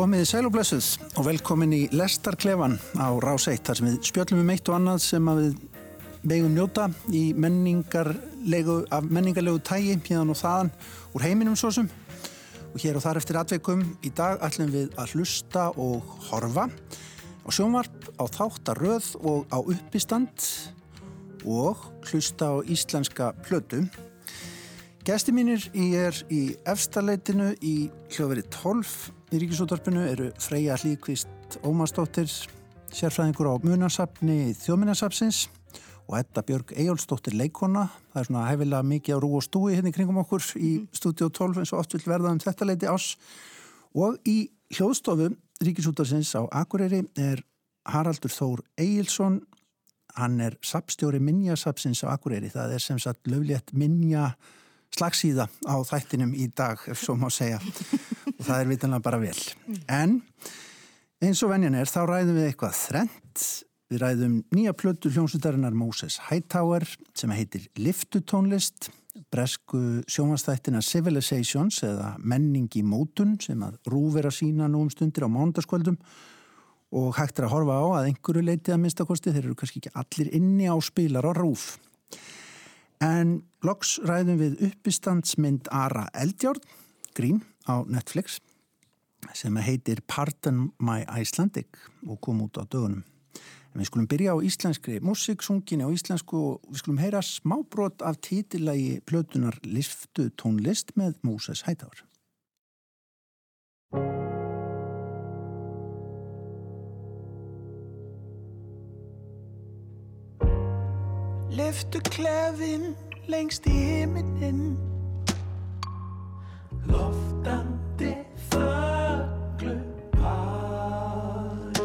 Komið sælublessuð og velkomin í Lestarklefan á Rás 1 þar sem við spjöllum um eitt og annað sem við vegum njóta í menningarlegu, af menningarlegu tægi hérna og þaðan úr heiminum svo sem. Og hér og þar eftir atveikum í dag ætlum við að hlusta og horfa á sjónvarp, á þáttaröð og á uppistand og hlusta á íslenska plötu. Gæsti mínir í er í efstaleitinu í hljóðveri 12 í Ríkisúttarpinu eru Freyja Hlíkvist Ómarsdóttir, sérfræðingur á Munarsapni Þjóminnarsapsins og Edda Björg Ejólfsdóttir leikona. Það er svona hefilega mikið á rú og stúi hérna í kringum okkur í mhm. stúdíu 12 eins og oft vil verða um þetta leiti ás. Og í hljóðstofu Ríkisútarsins á Akureyri er Haraldur Þór Ejilsson. Hann er sapstjóri Minjasapsins á Akureyri. Það er sem sagt löflétt Minja slagsíða á þættinum í dag, ef svo má segja. Og það er vitanlega bara vel. En eins og venjan er þá ræðum við eitthvað þrent við ræðum nýja plötu hljómsutarinnar Moses Hightower sem heitir Liftutónlist bresku sjómanstættina Civilizations eða Menning í mótun sem að rúver að sína nú um stundir á mándaskvöldum og hægt er að horfa á að einhverju leiti að minnstakosti þeir eru kannski ekki allir inni á spilar á rúf En loks ræðum við uppistandsmynd Ara Eldjórn, grín á Netflix, sem heitir Pardon My Icelandic og kom út á dögunum. En við skulum byrja á íslenskri músík, sungin á íslensku og við skulum heyra smábrot af títilagi plötunar Liftu tónlist með Múses Hættáður. Leftu klefin lengst í heiminin Loftandi þögglu par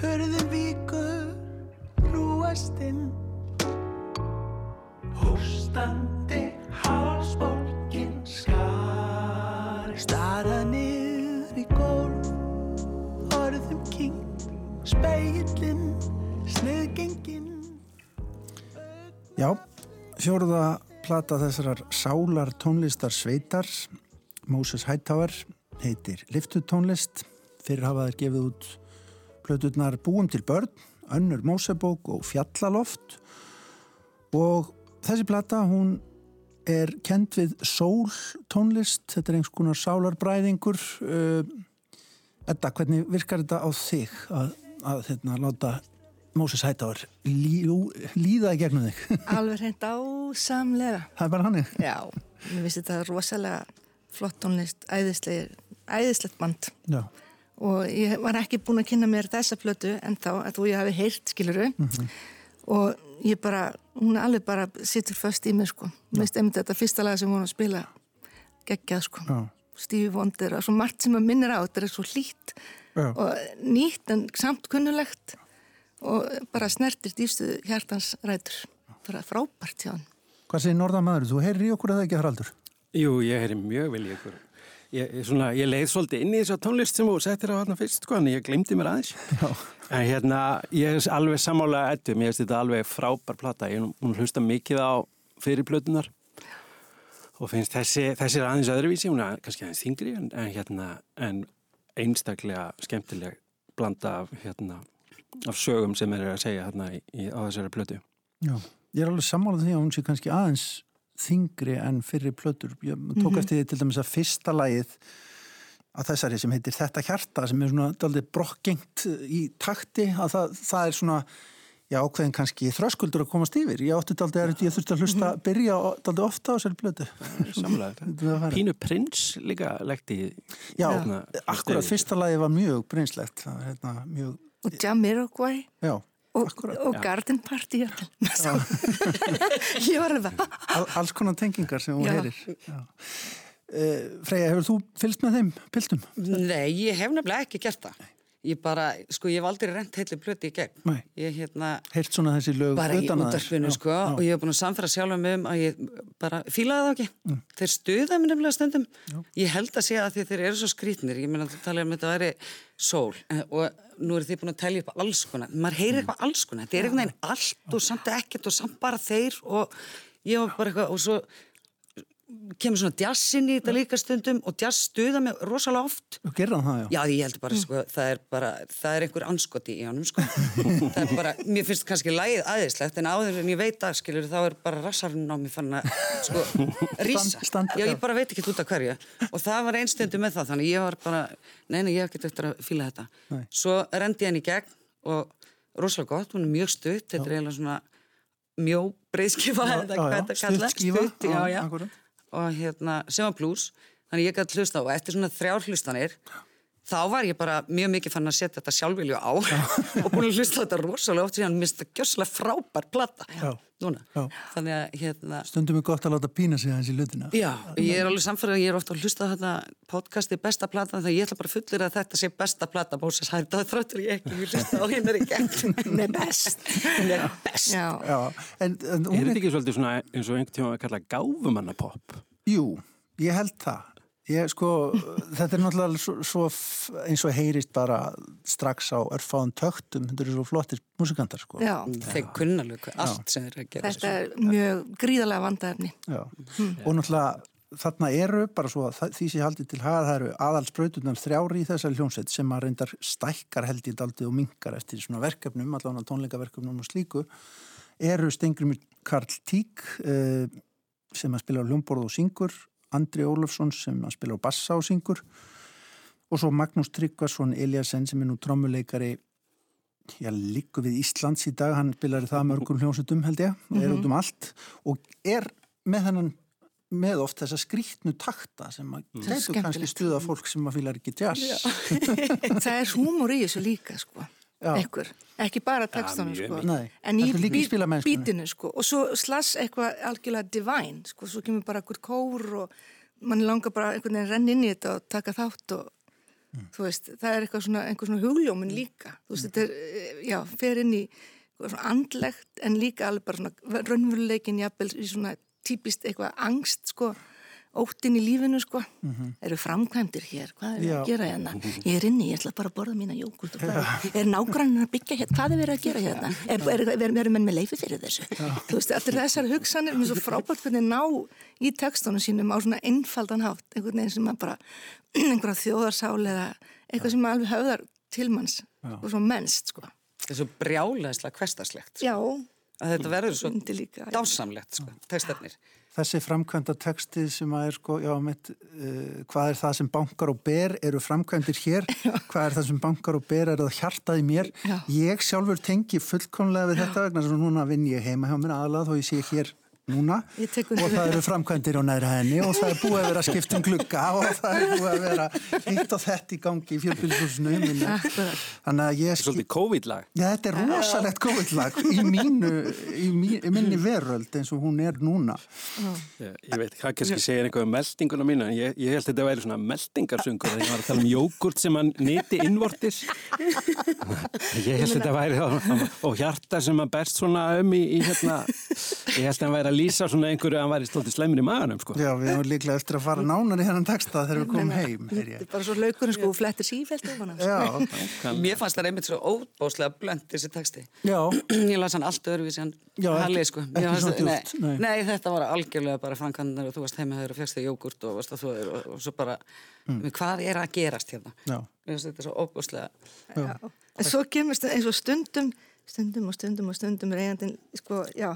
Hörðin víkur rúastinn Hústandi Já, fjóruða plata þessarar sálar tónlistar sveitar Moses Hightower heitir Liftutónlist fyrir hafaðir gefið út plöturnar Búum til börn önnur Mósebók og Fjallaloft. Og þessi plata hún er kent við sól tónlist, þetta er einhvers konar sálarbræðingur. Edda, hvernig virkar þetta á þig að, að hérna, láta Móses Hættáður lí, líða í gegnum þig? Alveg hreint ásamlega. Það er bara hann? Já, mér finnst þetta rosalega flott tónlist, æðislegt band. Já. Og ég var ekki búin að kynna mér þessa flötu en þá að þú ég hafi heyrt, skiluru, mm -hmm. og ég bara, hún er alveg bara sittur först í mig, sko. Mér finnst einmitt þetta fyrsta lag sem hún var að spila geggjað, sko. Já. Stífi Wonder og svo margt sem að minnir á, þetta er svo hlýtt og nýtt en samt kunnulegt og bara snertir dýfstu hjartans rætur. Bara frábært hjá hann Hvað segir Norðamadur? Þú heyrir í okkur eða ekki Haraldur? Jú, ég heyrir mjög vel í okkur Ég, svona, ég leið svolítið inn í þessu tónlist sem þú settir á hann fyrst sko, en ég glemdi mér aðeins. Já. en hérna, ég er alveg samálega ettum, ég veist þetta alveg frábær plata. Ég hún hlusta mikið á fyrirplötunar og finnst þessi, þessi er aðeins öðruvísi, hún er kannski aðeins þingri en, en hérna, en einstaklega skemmtileg blanda af hérna af sögum sem er að segja hérna í, á þessari plötu. Já, ég er alveg sammálað því að hún sé kannski aðeins þingri en fyrir plötur. Ég tók mm -hmm. eftir því til dæmis að fyrsta lægið að þessari sem heitir Þetta hjarta sem er svona aldrei brokkgengt í takti að það, það er svona já, ákveðin kannski þröskuldur að komast yfir. Ég átti aldrei að ég þurfti að hlusta að mhm. byrja aldrei ofta á þessari plötu. Samlega. Pínu prins líka legti. Já, hérna, akkurat fyrsta lægið var mjög prinslegt. Það var hérna, mjög og Jamiroquai. Og, og Garden Party ég var alveg All, alls konar tengingar sem hún heyrir. Uh, Freyja, hefur þú fylgst með þeim piltum? Nei, ég hef nefnilega ekki gert það ég bara, sko ég hef aldrei rent heitli blöti í gegn Nei. ég hérna heilt svona þessi lög bara í útarfinu sko já. og ég hef búin að samfæra sjálf um að ég bara fílaði það ekki mm. þeir stuða mér nefnilega stundum já. ég held að sé að þeir eru svo skrítnir ég meina að þú talaði um þetta að veri sól eh, og nú eru þið búin að tellja upp alls konar maður heyrir mm. eitthvað alls konar, þetta er einhvern veginn allt og samt ekkert og samt bara þeir og ég var bara eitthvað og svo kemur svona jazzinn í þetta líka stundum og jazz stuða mig rosalega oft. Og gerða hann það, já. Já, ég heldur bara, sko, það er bara það er einhver anskoti í honum, sko. Það er bara, mér finnst kannski lægið aðeinslegt en áður en ég veit að, skilur, þá er bara rassarinn á mig fann að, sko rísa, Stand- já, ég bara veit ekki út af hverju. Og það var einstundu með það, þannig ég var bara nei, nei, ég hef ekki eftir að fíla þetta. Nei. svo rendi henni í gegn og rosalega gott, hún er mjög stutt þetta er eiginlega svona mjó breyðskifa, eða hvað þetta kalla stutt já, já. Og hérna, sem var blues þannig ég gæti hlusta á og eftir svona þrjár hlustanir þá var ég bara mjög mikið fann að setja þetta sjálfvilju á og búin að hlusta þetta rosalega oft síðan minnst það gjössalega frábær plata Já. núna, Já. þannig að hérna Stundum er gott að láta pína sig hans í lutina. Já, ég er alveg samfærið að ég er ofta að hlusta á þetta podcasti besta plata þannig að ég ætla bara fullir að þetta sé besta plata Móses Hært og þráttur ég ekki vil hlusta á hennar í gegn Hún er best. hún er best Já, Já, en, en Er þetta er, ekki svolítið svona eins og einhvern tíma að kalla gáfumannapopp? jú, ég held það. Ég sko, þetta er náttúrulega svo, svo eins og heyrist bara strax á örfáðum töktum, þetta eru svo flottir músikantar sko. já. þeir kunna alveg allt sem þeir eru að gera Þetta er mjög gríðarlega vandaefni. Já. Og náttúrulega þarna eru bara svo því sem ég haldið til haga það eru aðalsbrautunar þrjári í þessari hljómsveit sem að reyndar stækkar held ég daldið og minkar eftir svona verkefnum, allavega tónleikaverkefnum og slíku, eru Stengrimur Karl Tík uh, sem að spila á hljómborð og syngur, Andri Ólafsson sem að spila á bassa og syngur. Og svo Magnús Tryggvason Eliasson sem er nú trommuleikari. Já, líku við Íslands í dag, hann spilar það mörgum hljómsutum held ég, er út um allt. Og er með hennan með oft þessa skrítnu takta sem að mm. kannski stuða fólk sem að fílar ekki jazz. Það er húmor í þessu líka, sko. Ekkur. Ekki bara textunum, mjög sko. En í bítinu, sko. Og svo slass eitthvað algjörlega divine, sko. Svo kemur bara einhver kór og mann langar bara einhvern veginn að renna inn í þetta og taka þátt og þú veist, það er eitthvað svona, svona hugljómin líka. Þú veist, þetta er, eh, já, fer inn í eitthvað svona andlegt en líka alveg bara svona raunveruleikin jafnvel í svona típist eitthvað angst, sko óttin í lífinu sko. Eru framkvæmdir hér, hvað er Já. að gera hérna? Ég er inni, ég ætla bara að borða mína jógurt er nágrannin að byggja hérna, hvað er verið að gera hérna? Er, er, menn með leifi fyrir þessu? Þú veist, allir þessar hugsanir mér er svo frábært hvernig ná í textunum sínum á svona einfaldan hátt. Einhvern veginn sem að bara einhverja þjóðarsál eða eitthvað sem alveg höfðar til manns og svo mennst sko. Er svo brjálæðislega hverstaslegt já, að þetta verður svo dásamlegt sko, þessi framkvæmda texti sem að er sko, já, mitt, uh, hvað er það sem bankar og ber eru framkvæmdir hér, hvað er það sem bankar og ber er það hjartað í mér? Já. ég sjálfur tengi fullkomlega við þetta vegna svo núna vinn ég heima hjá mér aðlað þó ég sé hér núna og það eru framkvæmdir á næri henni og það er búið að vera skipt um glugga og það er búið að vera hitt og þett í gangi í fjölbyrðshúsinu Akkurat. þannig að ég Svolítið COVID-lag. Já, þetta er rosalegt COVID-lag í mínu, í, í minni veröld eins og hún er núna. Ég, ég veit, það kannski segir eitthvað um meldinguna mína, en ég, ég held að þetta væri svona meldingarsöngur, þegar ég var að tala um jógurt sem hann nýti innvortis. Ég held að þetta væri og hjarta sem hann berst svona um í, í hérna, ég held að hann væri að lýsa svona einhverju að hann væri stoltið slemur í maganum, sko. Já, við erum líklega eftir að fara nánar í hennan texta þegar við komum heim. þetta er bara svo laukurinn sko og flettir sífælt sko. Mér fannst það einmitt svo óbáslega blönd þessi texti já, ég las hann allt öðruvísi hann Já, ekki- Halli, sko. Mér ekki fannst- svona djúpt, nei, nei. nei, þetta var algjörlega bara framkvæmdar og þú varst heima þegar og fegst þig jógurt og, varst að þú, og, og svo bara hvað er að gerast hérna Mm. Þetta svo óbúslega Já. En svo kemur eins og stundum, stundum og stundum og stundum er eigandinn, sko, já,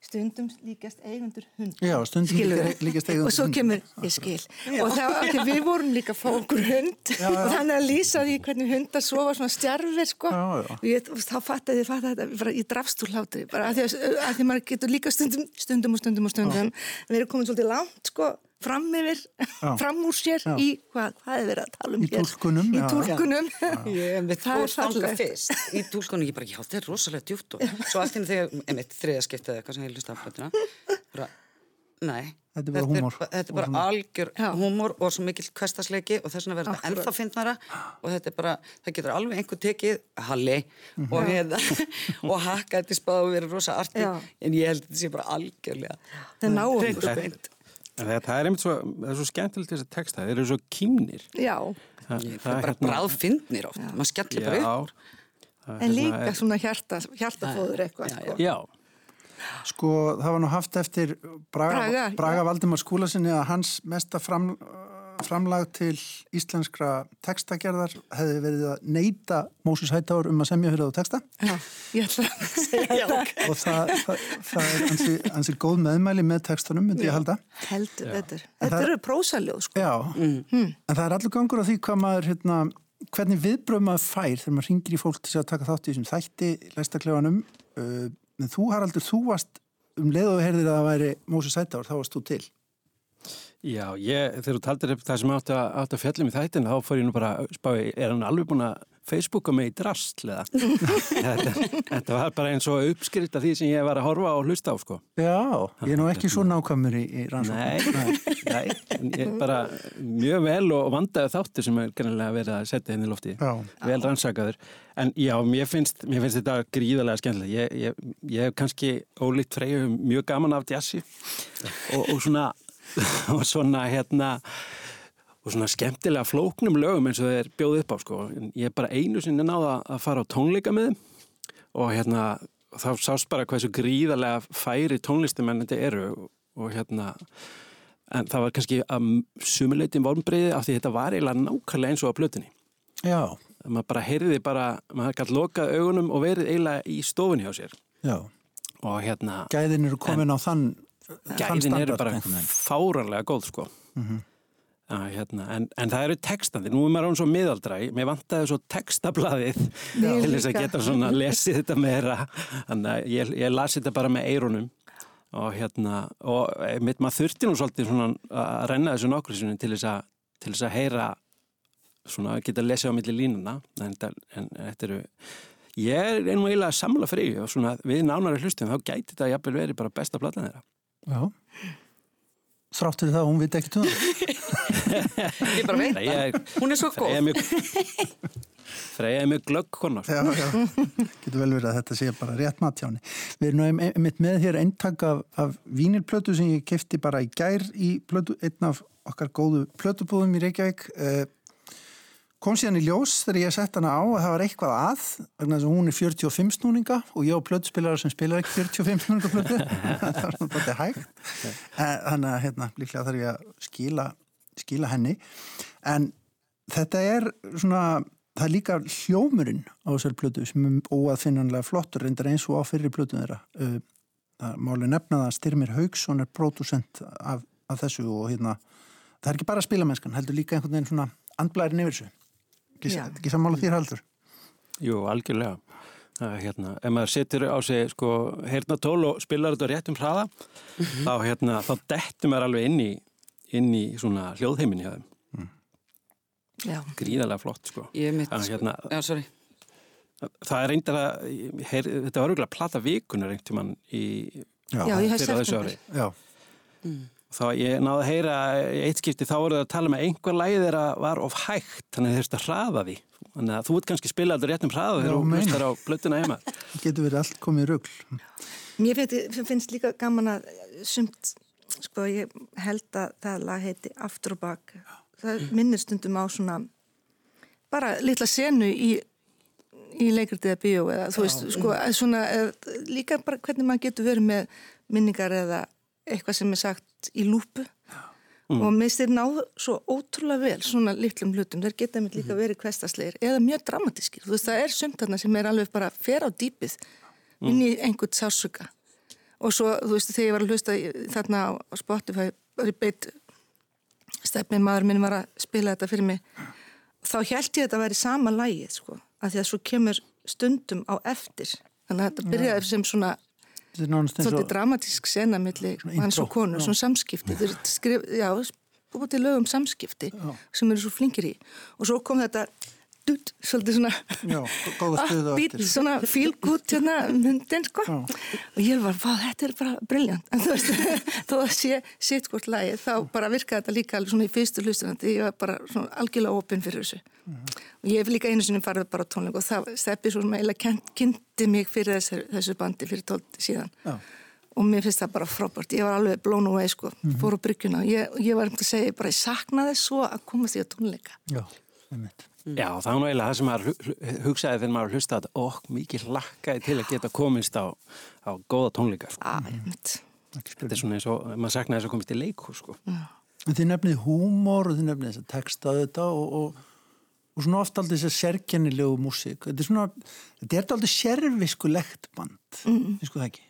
stundum líkast eigendur hund. Já, stundum Skilurðu? líka- líkast eigendur Og svo hund. kemur, ég skil. Og þá, af því við vorum líka að fá okkur hund og þannig að lýsa því hvernig hundar sofa svona stjarfir, sko. Já, já. Og ég, og þá fattaði ég, fattaði þetta, bara, ég drafst úr hlátri, bara af því að, að því maður getur líka stundum, stundum og stundum og stundum, við erum komin svolítið langt, sko, fram yfir, fram úr sér Já. í, hvað, hvað er verið að tala um Í hér? túlkunum, Í já. túlkunum. Ég Það er fyrst í túlkunni, ég bara, já, þetta er rosalega djúpt og svo allt inn þegar, einmitt, þriða skiptið eða eitthvað sem ég hlusta á plötuna, bara, nei. Þetta er bara húmor. Þetta er bara svona- algjör húmor og svo mikill kvestasleiki og þess vegna verður þetta ennþá fyndnara og þetta er bara, það getur alveg einhver tekið Halli Mhm. og hérna og hakka þetta í spáð og verið rosa arti Já. en ég held að þetta sé bara algjörlega Það ná hreint þetta er einmitt svo, það er svo skemmtilegt þess að texta, þeir eru svo kýmnir. Já, Það, Það er bara bráðfyndnir oft, maður skellir bara upp Já, það er en hérna- líka svona hjarta, hjartafóður eitthvað. Já, sko. Já, Sko það var nú haft eftir Braga, Braga, Braga Valdimar skúlasinni að hans mesta fram, framlag til íslenskra textagerðar hefði verið að neyta Mósus Hættáur um að semja fyrir á texta. Já, ég ætla að segja það og það, það, það er ansi, ansi góð meðmæli með textunum, myndi ég halda. Heldur, þetta, þetta eru prósaljóð sko. Já, mm. en það er allur gangur á því hvað maður hérna, hvernig viðbröð maður fær þegar maður ringir í fólk til að taka þátt í þessum þætti læstaklefanum uh, en þú Haraldur, þú varst um leið og við heyrðir að það væri Mósus Hættáur, þá varst þú til Já, ég, þegar þú taldir upp það sem átt að, átt að fjallum í þættin þá fór ég nú bara að spá, er hann alveg búin að Facebooka mig í drastlega þetta, þetta var bara eins og uppskrift af því sem ég var að horfa og hlusta á sko. Já, ég er nú ekki svo nákvæmur í, í rannsókn. Nei, nei, ég er bara mjög vel og vandaði þáttur sem er kannilega verið að setja henni hérna í lofti já. vel rannsakaður, en já, mér finnst, mér finnst þetta gríðarlega skemmtilega ég, ég, ég hef kannski ólíkt freyju mjög gaman af jazzi. Og, og svona og svona hérna og svona skemmtilega flóknum lögum eins og það er bjóð upp á sko. Ég er bara einu sinni náða að fara á tónleika með og hérna þá sást bara hvað svo gríðarlega færi tónlistumenn þetta eru. Og hérna en það var kannski að sumuleitin vornbreiði af því þetta var eiginlega nákvæmlega eins og á blötunni Já. Maður bara heyrði bara, maður gæti lokað augunum og verið eiginlega í stofunni á sér. Já. Og hérna Gæðin eru komin en, á þann gæðin eru bara fárarlega góð sko. Mm -hmm. að, hérna, en, en það eru textandi. Nú er maður án svo miðaldræg, mér vantaði svo textablaðið til þess að geta svona lesið þetta meira. Þannig að ég, ég lasi þetta bara með eirunum og hérna og mitt maður þurfti nú svolítið svona að renna þessu nokkur til þess að til þess að heyra svona að geta lesið á milli línuna en þetta eru ég er nú eiginlega samla frí og svona við nánari hlustum þá gæti þetta jafnvel verið bara besta platan þeirra Já. Þráttur það að hún veit ekki tóna Ég bara veit það. Hún er svo góð. Freyja er mjög glögg konar Já, já, getur vel verið að þetta sé bara rétt mat hjá henni. Við erum einmitt með hér eintak af, af vínilplötu sem ég kefti bara í gær í plötu, einn af okkar góðu plötubúðum í Reykjavík. Uh, kom síðan í ljós þegar ég sett hana á að það var eitthvað að vegna þess að hún er 45 snúninga og ég á plötspilar sem spilar ekki 45 snúninga plötu það var svona bara hægt. Eh, þannig að hérna líklega þarf ég að skila, skila henni. En þetta er svona það er líka hljómurinn á þessar plötu sem er óaðfinnanlega flottur reyndar eins og á fyrir plötun þeirra. Eh, það máli nefna það Styrmir Haugsson er pródusent af, af þessu og hérna það er ekki bara spilamennskan heldur líka einhvern veginn svona andblærin yfir þessu Ekki, ekki sammála þér haldur? Jú, algjörlega. Það, hérna, ef maður setur á sig sko, hérna tól og spilar þetta rétt um hraða, mm -hmm. þá, hérna, þá dettum maður alveg inn í, inn í svona hljóðheiminni hjá þeim. Mm. Gríðarlega flott, sko. Ég mitt, hérna, já, sorry. Það er reyndar að, heyr, þetta var auðvitað að plata vikunar einhvern tíman í, já, já, hef sett þetta. Já. Mm þá ég náðu að heyra eitt skipti þá voruð að tala með einhver læðið þeirra var of hægt þannig að þeir þurftu að hraða því. Þannig að þú ert kannski spilað þetta réttum hraða þegar þú hlustar á blötuna heima. Það getur verið allt komið í rögl Mér finnst, finnst líka gaman að sumt, sko ég held að það lag heiti Aftur og bak. Það minnir stundum á svona bara litla senu í í leikrið eða bíó eða þú veist, sko, svona líka bara hvernig maður getur verið með minningar eða eitthvað sem er sagt í lúpu. Mm. og minnst þeir náðu svo ótrúlega vel svona litlum hlutum, þeir geta með líka mhm. verið kvestasleir eða mjög dramatískir, þú veist það er sumt þarna sem er alveg bara fer á dýpið mm. inn í einhvern sásuga og svo þú veist þegar ég var að hlusta þarna á Spotify var ég beitt stefnið maður minn var að spila þetta fyrir mig. Þá held ég að þetta væri sama lægið sko, að því að svo kemur stundum á eftir. Þannig að þetta byrjaði sem svona Svolítið dramatísk sena millir hans og konu, svona samskipti. Þeir skrif, já, búið til lögum samskipti já. sem eru svo flinkir í. Og svo kom þetta dút, svolítið svona já, bít, svona feel good hérna myndin sko. Já. og ég var, hvað, þetta er bara brilljant en þú veist, þó að sé sitt hvort lagi, þá bara virkaði þetta líka svona í fyrstu hlustunandi, ég var bara svona algjörlega opinn fyrir þessu. Mm -hmm. og ég hef líka einu sinni farið bara tónleik og það steppi svo sem eiginlega kynnti mig fyrir þessu, þessu bandi fyrir tólti síðan. Og mér finnst það bara frábært, ég var alveg blown away sko, mm -hmm. fór á bryggjuna. Og ég, ég var um til að segja, bara ég saknaði svo að komast í að tónleika. Já, einmitt Já, það var náttúrulega það sem maður hugsaði þegar maður hlustaði að okk mikið lakkaði til að geta komist á, á góða tónleika. Sko. Ah, þetta er svona eins og, maður saknaði þess að komist í leikur, sko. Þið nefnið húmor og þið nefnið þess að texta þetta og, og, og svona ofta aldrei þess að sérkjænilegu músík. Þetta er svona, þetta er aldrei sérviskulegt band, mm. finnst þú það ekki?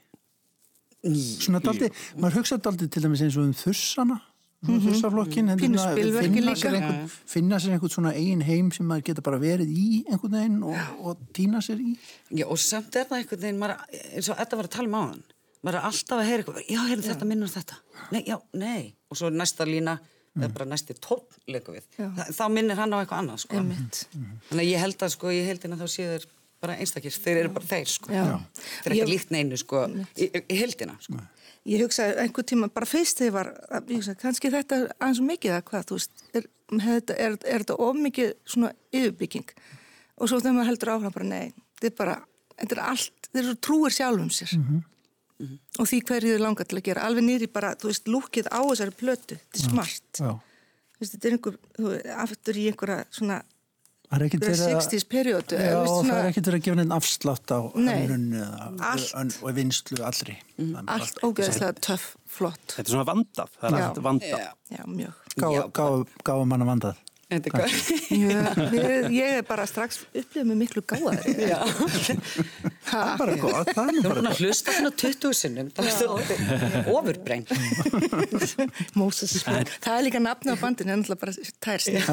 Svona aldrei, maður hugsaði aldrei til dæmis eins og um þursana þursaflokkin mm -hmm. finna einhvern finna sér einhvern svona eigin heim sem maður geta bara verið í einhvern veginn og, og týna sér í. Já og samt er það einhvern veginn maður, eins og þetta var að tala um á hann maður er alltaf að heyra eitthvað, já heyrðu þetta minnur þetta. Nei, já, nei, og svo næsta lína það er bara næsti tónleiku við. Þa, þá minnir hann á eitthvað annað sko. mm -hmm. þannig að ég held að sko, ég held að þá séður bara einstakir, þeir eru bara þeir sko. þeir eru ekki líkt neinu sko, í, í heldina sko ég hugsaði einhver tíma bara fyrst þegar var ég hugsaði kannski þetta er aðeins mikið að hvað þú veist, er, er, er, þetta of mikið svona yfirbygging og svo þegar maður heldur áfram bara nei þetta er bara, þetta er allt, þetta er svo trúir sjálfum sér mm -hmm. Mm -hmm. og því hverju þið langar til að gera alveg nýri bara, þú veist, lúkið á þessari plötu þetta er smart já. Þú veist, þetta er einhver, þú veist, aftur í einhverja svona Það er ekkert verið að... 60's periodu. Já, og svona... það er ekkert verið að gefa nefn afslátt á önnunni og vinslu allri. Mm, allt ógeðslega töff, flott. Þetta er svona vandað, það er já. allt vandað. Já, já mjög. Gáðu manna vandað. Ég, ég er bara strax upplifið með miklu gáðar það er bara gott það er bara að hlusta svona 20 sinnum. Ofurbreng Moses. Það er líka nafn á bandinu en alltaf bara tær snitt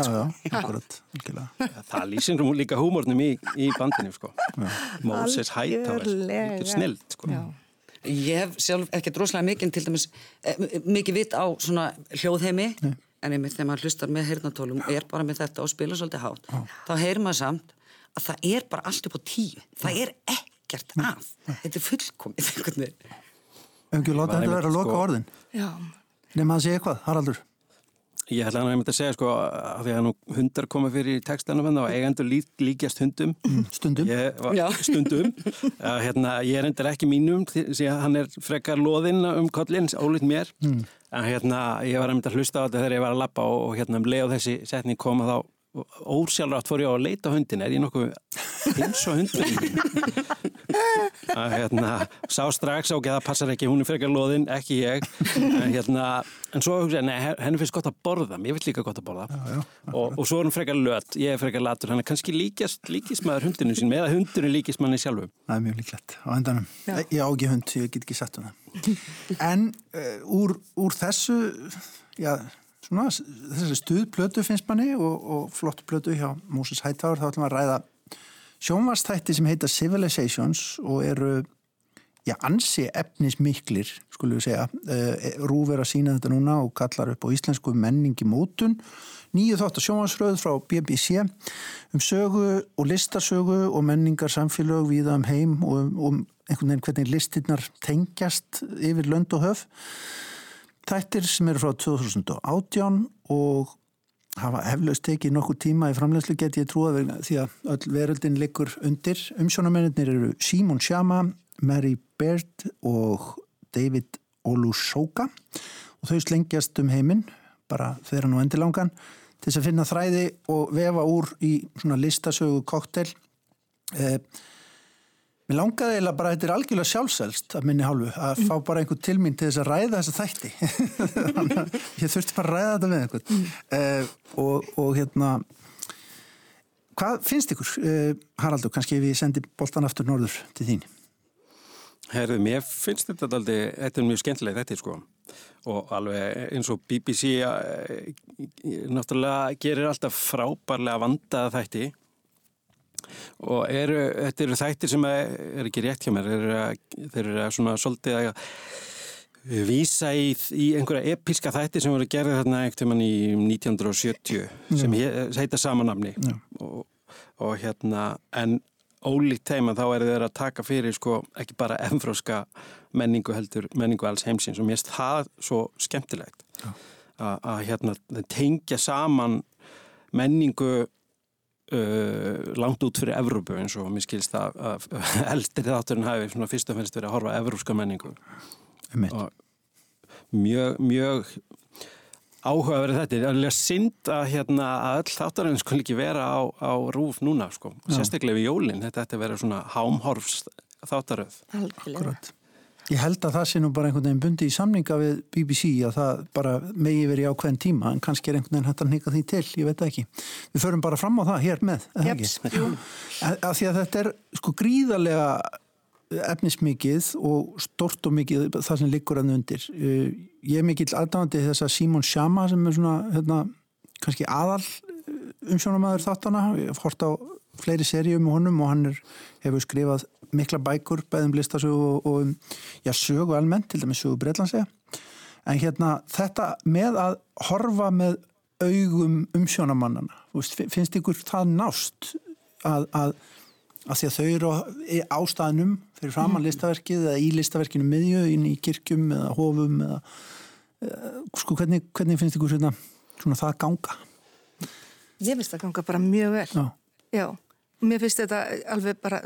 það lýsir nú líka húmórnum í, í bandinu sko. Moses Hightower. Snild sko. ég hef sjálf ekki droslega mikið til dæmis eh, mikið vitt á svona hljóðheimi. Nei en einmitt þegar maður hlustar með heyrnatólum og er bara með þetta og spila svolítið hátt ah. þá heyrir maður samt að það er bara allt upp á tíu. Það er ekkert af þetta er fullkomið Öngjur, láta þetta vera að loka sko... orðin? Nema að segja eitthvað, Haraldur Ég ætla að nefna að segja sko að því að nú hundar koma fyrir í textanum og eigendur lík, líkjast hundum. Mm, Stundum. Ég, Stundum. Að, hérna, Ég er endur ekki mínum því að hann er frekar loðinn um kollins, ólít mér. Mm. en hérna ég var að mynda að hlusta á þetta þegar ég var að lappa og, og hérna um leið og þessi setning koma þá ósjálfrátt fór ég á að leita hundin er ég nokkuð eins og hundin að hérna sá strax ok, það passar ekki, hún er frekar loðinn ekki ég, en hérna en svo hugsa ég, nei, henni finnst gott að borða ég vil líka gott að borða. Já, já, og, og svo er hún frekar lött, ég er frekar latur hann er kannski líkist, líkist maður hundinu sín eða hundinu líkist manni sjálfu Það er mjög líklegt, á endanum. Ég á ekki hund, ég get ekki sett um það. En uh, úr, úr þessu já svona þessari stuðplötu finnst manni og, og flott plötu hjá Moses Hightower þá ætlum við að ræða sjónvastætti sem heita Civilizations og eru já, ansi efnismiklir skulum við segja. Uh, Rúf er að sína þetta núna og kallar upp á íslensku menningi mótun. Nýju þátt að sjónvarsröð frá BBC um sögu og listasögu og menningar samfélag viða um heim og um, um einhvern veginn hvernig listinnar tengjast yfir lönd og höf. Þættir sem eru frá 2018 og hafa heflaust tekið nokkur tíma í framlegslu get ég vegna því að öll veröldin liggur undir. Umsjónamennir eru Simon Shyama, Mary Baird og David Olushoka og þau slengjast um heiminn, bara þeirra nú endilangan, til þess að finna þræði og vefa úr í svona listasögu koktel. Eh, Mér langaði eiginlega bara, þetta er algjörlega sjálfsælst að minni hálfu, að fá bara einhvern til mín til þess að ræða þessa þætti. ég þurfti bara að ræða þetta með einhvern. Mm. Uh, og, og hérna, hvað finnst ykkur, uh, Haraldur, kannski við sendi boltan aftur norður til þín? Herðu, mér finnst þetta aldrei, þetta er mjög skemmtileg þetta, sko. Og alveg eins og BBC uh, náttúrulega gerir alltaf frábærlega vandaða þætti og eru, þetta eru þættir sem er, ekki rétt hjá mér eru, þeir eru svona svolítið að vísa í, í einhverja episka þættir sem voru gerðið þarna ekkert í 1970 sem heita samanamni og, og hérna en ólíkt teima þá er þeir að taka fyrir sko ekki bara enfróska menningu heldur, menningu alls heimsins. Og mér finnst það svo skemmtilegt að hérna tengja saman menningu Uh, langt út fyrir Evrópu eins og mér skilst að, að eldir þátturinn hafi svona fyrst og fennst verið að horfa evrópska menningu mjög, mjög áhugaverið þetta. Það er alveg synd að, hérna, að öll þáttarinn skulle ekki vera á, á rúf núna, sko. Sérstaklega við jólinn, þetta ætti að vera svona hámhorfs þáttaröð. Algjörlega. Ég held að það sé nú bara einhvern veginn bundi í samninga við BBC að það bara megi verið í ákveðin tíma en kannski er einhvern veginn hægt að nýka því til, ég veit ekki. Við förum bara fram á það hér með, eða Jeps, ekki? Að, að því að þetta er sko gríðarlega efnismikið og stort og mikið það sem liggur að undir. Uh, Ég er mikill aðdáðandi þess að Simon Shama sem er svona, hérna, kannski aðal umsjónamaður þáttana, ég hef hort á fleiri seríum með honum og hann er, hefur skrifað mikla bækur bæðum listasögu og, og um, já, sögu almennt, til dæmis sögu Breitlandsega. En hérna þetta með að horfa með augum umsjónamannana, finnst ykkur það nást að, að, að því að þau eru í ástæðnum fyrir framann listaverkið eða í listaverkinu miðju inn í kirkjum eða hofum eða uh, sko hvernig, hvernig finnst ykkur svona, svona það ganga? Ég finnst það ganga bara mjög vel. Já. Já, mér finnst þetta alveg bara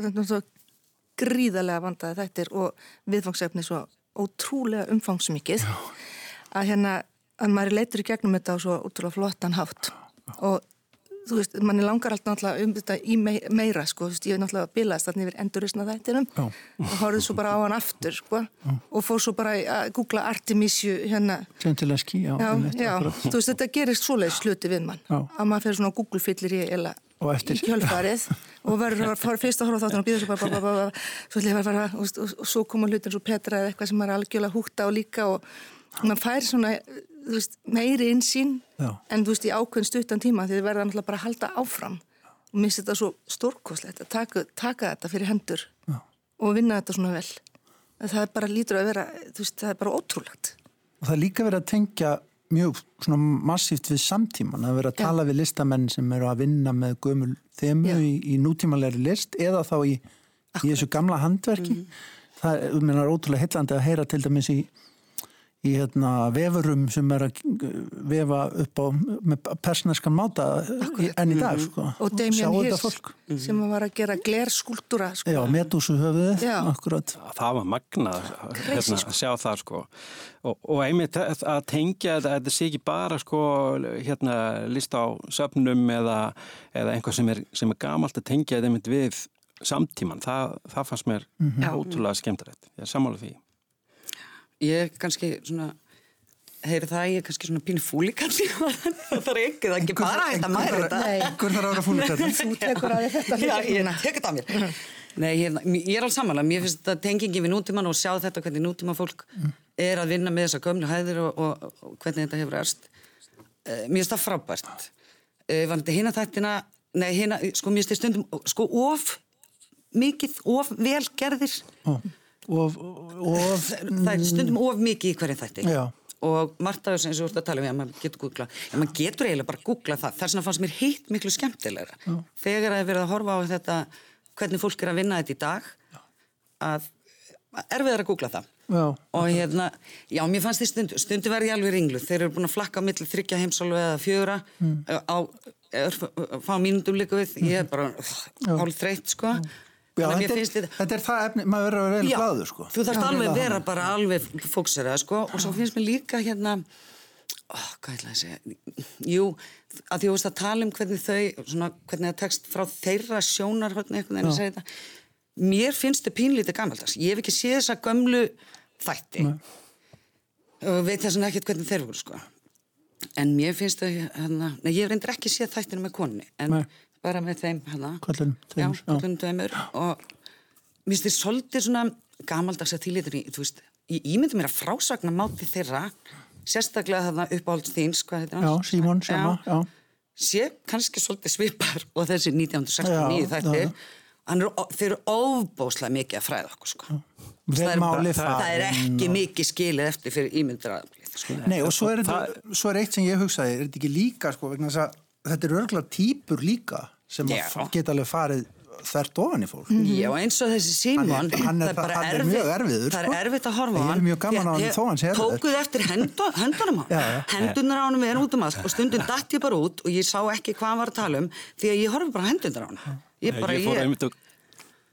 gríðarlega vandaði þættir og viðfangsefni svo ótrúlega umfangsmikið. Já. að hérna að maður leitur í gegnum þetta á svo ótrúlega flottan hátt. Og þú veist, manni langar alltaf náttúrulega um þetta í meira sko, þú veist, ég hef náttúrulega bilast þarna yfir endurisna þættinum Já. og horfið svo bara á hann aftur sko. Já. og fór svo bara að googla Artemisiu hérna. Gentileski, já, já, já. þú veist, þetta gerist svoleiðis sluti við mann. Að maður fyrir svona Google fyllir í í kjölfarið og verður að fara fyrst að horfa þáttan og býða svo bara, bara, bara fara og, og, og svo koma hlutin svo Petra eða eitthvað sem maður algjörlega húgt á líka og maður fær svona veist, meiri insýn en þú veist í ákveðin stuttan tíma því þið verða náttúrulega bara að halda áfram. Og minnst þetta svo stórkoslegt að taka, taka þetta fyrir hendur Já. og vinna þetta svona vel. Það er bara lítur að vera, veist, það er bara ótrúlegt. Og það er líka verið að tengja mjög svona massíft við samtíman að vera að tala við listamenn sem eru að vinna með gömul þemu í, í nútímanleiri list eða þá í, í þessu gamla handverki. Mm það er, er ótrúlega heillandi að heyra til dæmis í í hérna, vefurum sem er að vefa upp á persneskan máta Akkurat. enn í dag mhm. sko. og Damien Hirst sem var að gera glerskúltúra sko. Já, medúsu höfuðið Það var magnað hérna, að sjá það sko. og, og einmitt að tengja þetta, þetta sé ekki bara sko, hérna, list á söpnum eða, eða einhvað sem er, sem er gamalt að tengja þetta einmitt við samtíman, það, það fannst mér mm -hmm. ótrúlega skemmtilegt, ég er sammálað því Ég kannski svona heyri það, ég er kannski svona pínu fúlikansi það er ekki, það er ekki bara þetta maður þetta. Hver þarf að vera fúlikansi? Þú tekur að þetta ég tekur þetta að mér. Nei, ég, ég er alls samanlega, mér finnst þetta tengingi við nútíman og sjá þetta hvernig nútíman fólk mm. er að vinna með þessa gömlu hæðir og, og, og hvernig þetta hefur erst uh, Mér finnst það frábært. Uh, Var þetta hinn að þættina Nei, hinn að, sko, mér finnst þetta stundum sko of mikið, of velgerðir oh of, of, það er stundum of mikið í hverju þætti. Já. og Marta eins og þú ert að tala um, já, maður getur googla já, maður getur eiginlega bara að googla það. Þess vegna fannst mér heitt miklu skemmtilegra. Já. þegar það er verið að horfa á þetta hvernig fólk er að vinna þetta í dag að erfiðar að googla það. Og hérna, já, mér fannst því stund, stundu verði alveg ringlu, þeir eru búin að flakka á milli þryggja heimsálu eða fjögra mm. á, fá mínundum líka við, ég er bara hálf þreytt, sko Já, þetta er, þetta, þetta er það efni, maður verður að vera vel gláður sko. Þú þarfst alveg að vera bara alveg fóksera sko. Og svo finnst mér líka hérna, oh, hvað ætla að segja, jú, að því að þú tala um hvernig þau, svona, hvernig það tekst frá þeirra sjónar, hvernig einhvern veginn að segja þetta, mér finnst þetta pínlítið gammaldags, ég hef ekki séð þessa gömlu þætti. Og veit þess vegna ekkert hvernig þeir voru sko, en mér finnst þau, hérna, nei, ég reyndir ekki séð þættinu með konni, en Nei bara með þeim hana Kvöldunum tveimur, já, kvöldunum tveimur og mér finnst þið svolítið svona gamaldags að tílitur í, þú veist ég ímyndi mér að frásagna máti þeirra sérstaklega þarna uppáhalds þíns hvað heitir hann? Já, Símón, sama, já, já sé kannski svolítið svipar og þessi 1969 þættir þeir eru óbóslega mikið að fræða okkur sko. það, er bara, það er ekki mikið skilið eftir fyrir ímyndir að sko. Nei og svo er, það, svo er eitt sem ég hugsaði er þetta ekki líka sko vegna þess að þetta eru örgulega týpur líka sem geta alveg farið þvert ofan í fólk. Mm. Já, eins og þessi Simon hann er, hann er, það, hann er mjög erfiður það er sko. erfitt að horfa á hann. ég er mjög gaman á hann þó hans er tókuð eftir hendunum á hann hendunar á hann er út um allt. Og stundum dætt ég bara út og ég sá ekki hvað hann var að tala um því að ég horfi bara hendunar á hann. Ég bara ég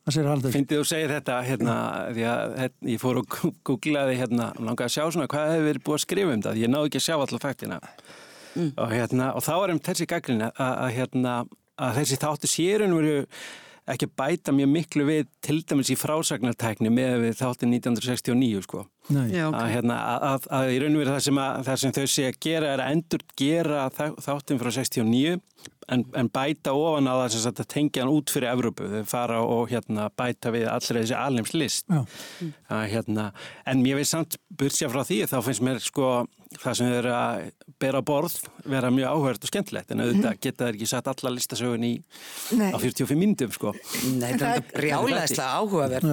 Fyndið þú segir þetta hérna, því að hérna, ég fór og googlaði hérna, langaði að sjá svona hvað hefur verið búið að skrifa um það, ég náðu ekki að sjá alltaf fættina mm. og, hérna, og þá er um þessi gaggrin að, að, hérna, að þessi þáttu sérun veru ekki bæta mjög miklu við til dæmis í frásagnartækni með við þáttin 1969 sko. Já, okay. að, hérna, að, að í raun og veru það sem, það sem þau sé að gera er að endur gera þáttin frá 69 en, en bæta ofan á það að tengja hann út fyrir Evrópu, þau fara og hérna, bæta við allra þessi alheims list að, hérna, en mér veist samt bursja frá því þá finnst mér sko það sem þau eru að bera borð vera mjög áhverð og skemmtilegt. En auðvitað mm. geta þær ekki satt alla listasögun í Nei. á 45 myndum sko. Nei, það er brjálæðislega áhugaverð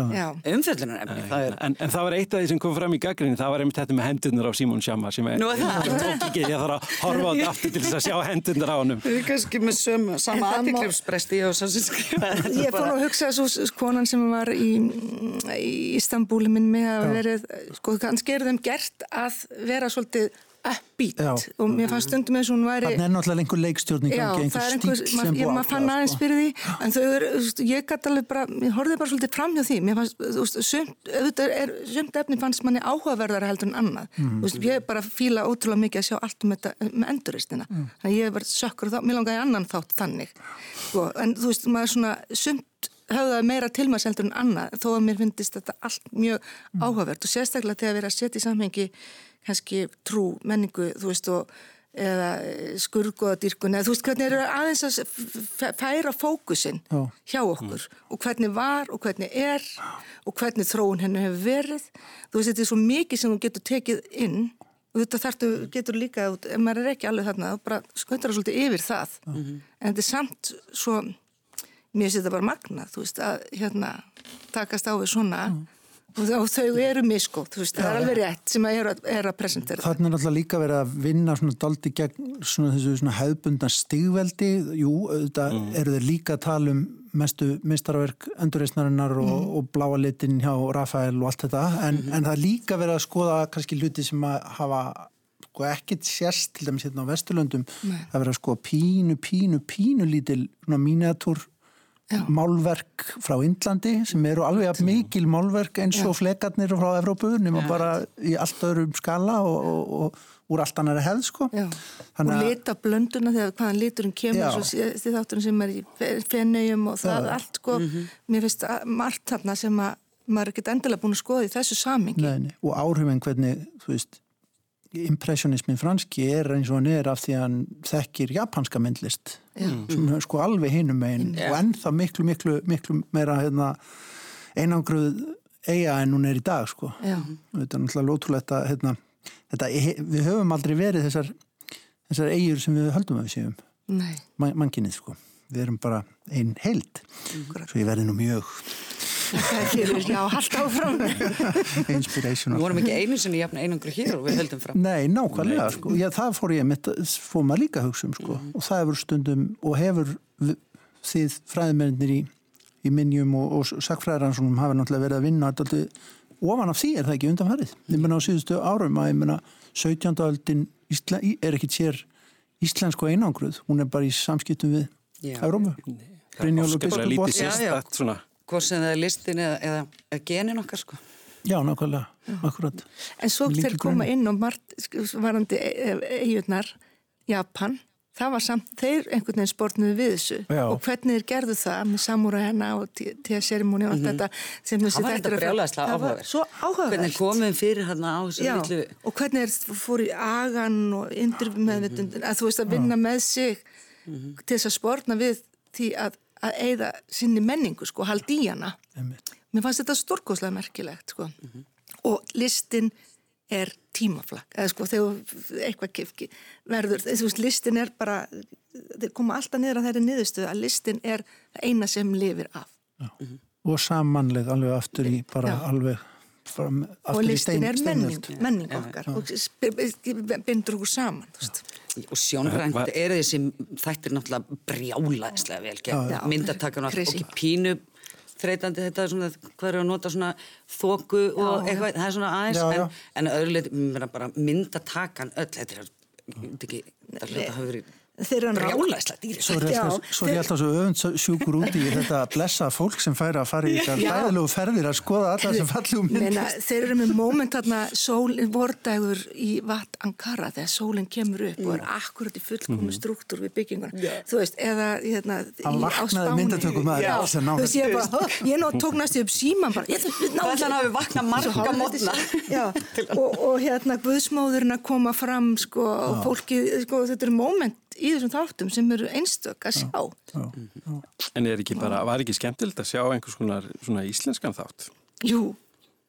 umfjöldunar en, en, en það var eitt af því sem kom fram í gaggrinni það var einmitt þetta með hendunar á Simon Sjama sem er, ég tók ekki, ég þarf að horfa á þetta aftur til þess að sjá hendunar á hann Við kannski með söm, sama skrifa Ég fór að hugsa svo konan sem var í, í Istanbúli minn með að verið, sko kannski er þeim gert að vera svolítið uppbít og mér fannst stundum eins og hún væri Það er náttúrulega einhver leikstjórn það er einhver, ég maður fann aðeins sko. fyrir því. En þau eru, ég gæti alveg bara ég horfið bara svolítið fram hjá því. Mér fannst, sumt, er, efni fannst manni áhugaverðar heldur en annað. Mm. veist, ég bara fíla ótrúlega mikið að sjá allt um þetta með enduristina mm. þannig að ég hef verið sökkur þá, mér langaði annan þátt þannig. Sko, en þú veist, maður svona sumt höfðaði meira tilmæðseldur en annað þó að mér finnist þetta allt mjög mm. áhugavert og sérstaklega þegar við erum að setja í samhengi kannski trú, menningu, þú veist, og, eða skurgoðadýrkun, eða þú veist, hvernig eru aðeins að færa fókusin Já. hjá okkur mm. og hvernig var og hvernig er og hvernig þróun henni hefur verið. Þú veist, þetta er svo mikið sem þú getur tekið inn og þetta þartu, getur líka, ef maður er ekki alveg þarna, þá bara sköntar það svolítið yfir það. Mm -hmm. En þetta er samt svo, mér finnst þetta bara magnað, þú veist, að hérna takast á við svona mm og þau eru miskótt, þú veist, það er alveg rétt sem að er að, er að presentera. Þannig er náttúrulega líka verið að vinna svona daldi gegn svona þessu svona hefðbundan stigveldi, jú, auðvitað mm. eru þeir líka að tala um mestu mistarverk endurreysnarinnar og, mm. og bláa litin hjá Rafael og allt þetta, en, mm. en það er líka verið að skoða kannski hluti sem að hafa sko ekkert sérst til dæmis hérna á Vesturlöndum, Nei. að skoða pínu, pínu, pínu lítil svona mínatúr Já. málverk frá Índlandi sem eru alveg mikil málverk eins og flekarnir frá Evrópu nema Já. bara í allt öðrum skala og, og, og úr allt annari hefð sko. og lita blönduna þegar hvaðan liturinn kemur því þátturinn sem er í fennauðum og það Já. allt sko, mm -hmm. mér finnst margt þarna sem að maður er ekkert endilega búin að skoða í þessu samingi og áhrifin hvernig þú veist impressionismin franski er eins og hann er af því að hann þekkir japanska myndlist mm. sem er sko alveg hinum megin yeah. og ennþá miklu, miklu, miklu meira hérna, einangruð eiga en hún er í dag sko yeah. þetta er náttúrulega lótrúlegt að hérna, þetta, við höfum aldrei verið þessar, þessar eigur sem við höldum að við séum Man, mannkinnið sko við erum bara einn heild mm. svo ég verði nú mjög Já, haldt áfram. Inspirational Við vorum ekki einu sinni jafn einangur hér og við höldum fram. Nei, nákvæmlega, sko. Já, það fór ég mitt, fór maður líka að hugsa um sko. mm. og það hefur stundum og hefur þið fræðmennir í, í minnjum og, og sakfræðaransónum hafa náttúrulega verið að vinna alltaf ofan af því er það ekki undanfarið? Ég menna á síðustu árum að ég menna 17. aldin er ekkit sér íslensku einangruð hún er bara í samskiptum við Eurómu Brynjólu Biskupbótt hvort sem það er listin eða, eða, eða genin okkar sko. Já, nákvæmlega, akkurat. En svo þeir koma inn og margt varandi eiginnar, Japan, það var samt, þeir einhvern veginn spórnuði við þessu Já. og hvernig þeir gerðu það með samúra hennar og tíaserimóni og allt mm -hmm. þetta sem þessi þetta er. Það var þetta brjálæðislega áhugaverð. Svo áhugaverð. Hvernig komum fyrir hann á þessu villu. Og hvernig þeir fór í agan og yndur meðvitund, mm -hmm. að þú veist að vinna Já. með sig mm -hmm. til þess að spórna við því að að eigða sinni menningu sko, haldi í hana mér fannst þetta stórkoslega merkilegt sko. mm -hmm. og listin er tímaflag eða sko þegar eitthvað kefki verður, þú veist listin er bara þeir koma alltaf niður að þeirri niðurstöðu að listin er eina sem lifir af mm -hmm. og samanlega alveg aftur í bara Já. alveg fram, og listin er menning, menning okkar og bindur okkur saman og sjónrænt er þessi þættir náttúrulega brjálaðislega vel ja. myndatakar og ekki pínu þreytandi þetta svona, hvað er að nota svona þóku og eitthvað, það er svona aðeins já, já. en, en öðrulega bara myndatakan öll, þetta er ekki, þetta hafa verið þeir eru brjálæsla dýri Svo er ég alltaf svo, alltaf svo öfundsjúkur út í þetta blessa fólk sem fær að fara í þetta dæðilegu ferðir að skoða alla sem fallum mynd Þeir eru með móment þarna sólinn vordægur í Vat Ankara þegar sólinn kemur upp og er akkurat í fullkomu mhm. struktúr við bygginguna. Þú veist, eða hérna, í áspáni myndatökum að ég, ég ná tók næstu upp síman bara Þannig að við vakna marga mótna og, og hérna Guðsmóðurinn að koma fram sko, og fólki, sko, þetta eru móment í þessum þáttum sem eru einstök að sjá. Já, já, já. En er ekki bara, var ekki skemmtilegt að sjá einhvers konar svona íslenskan þátt? Jú,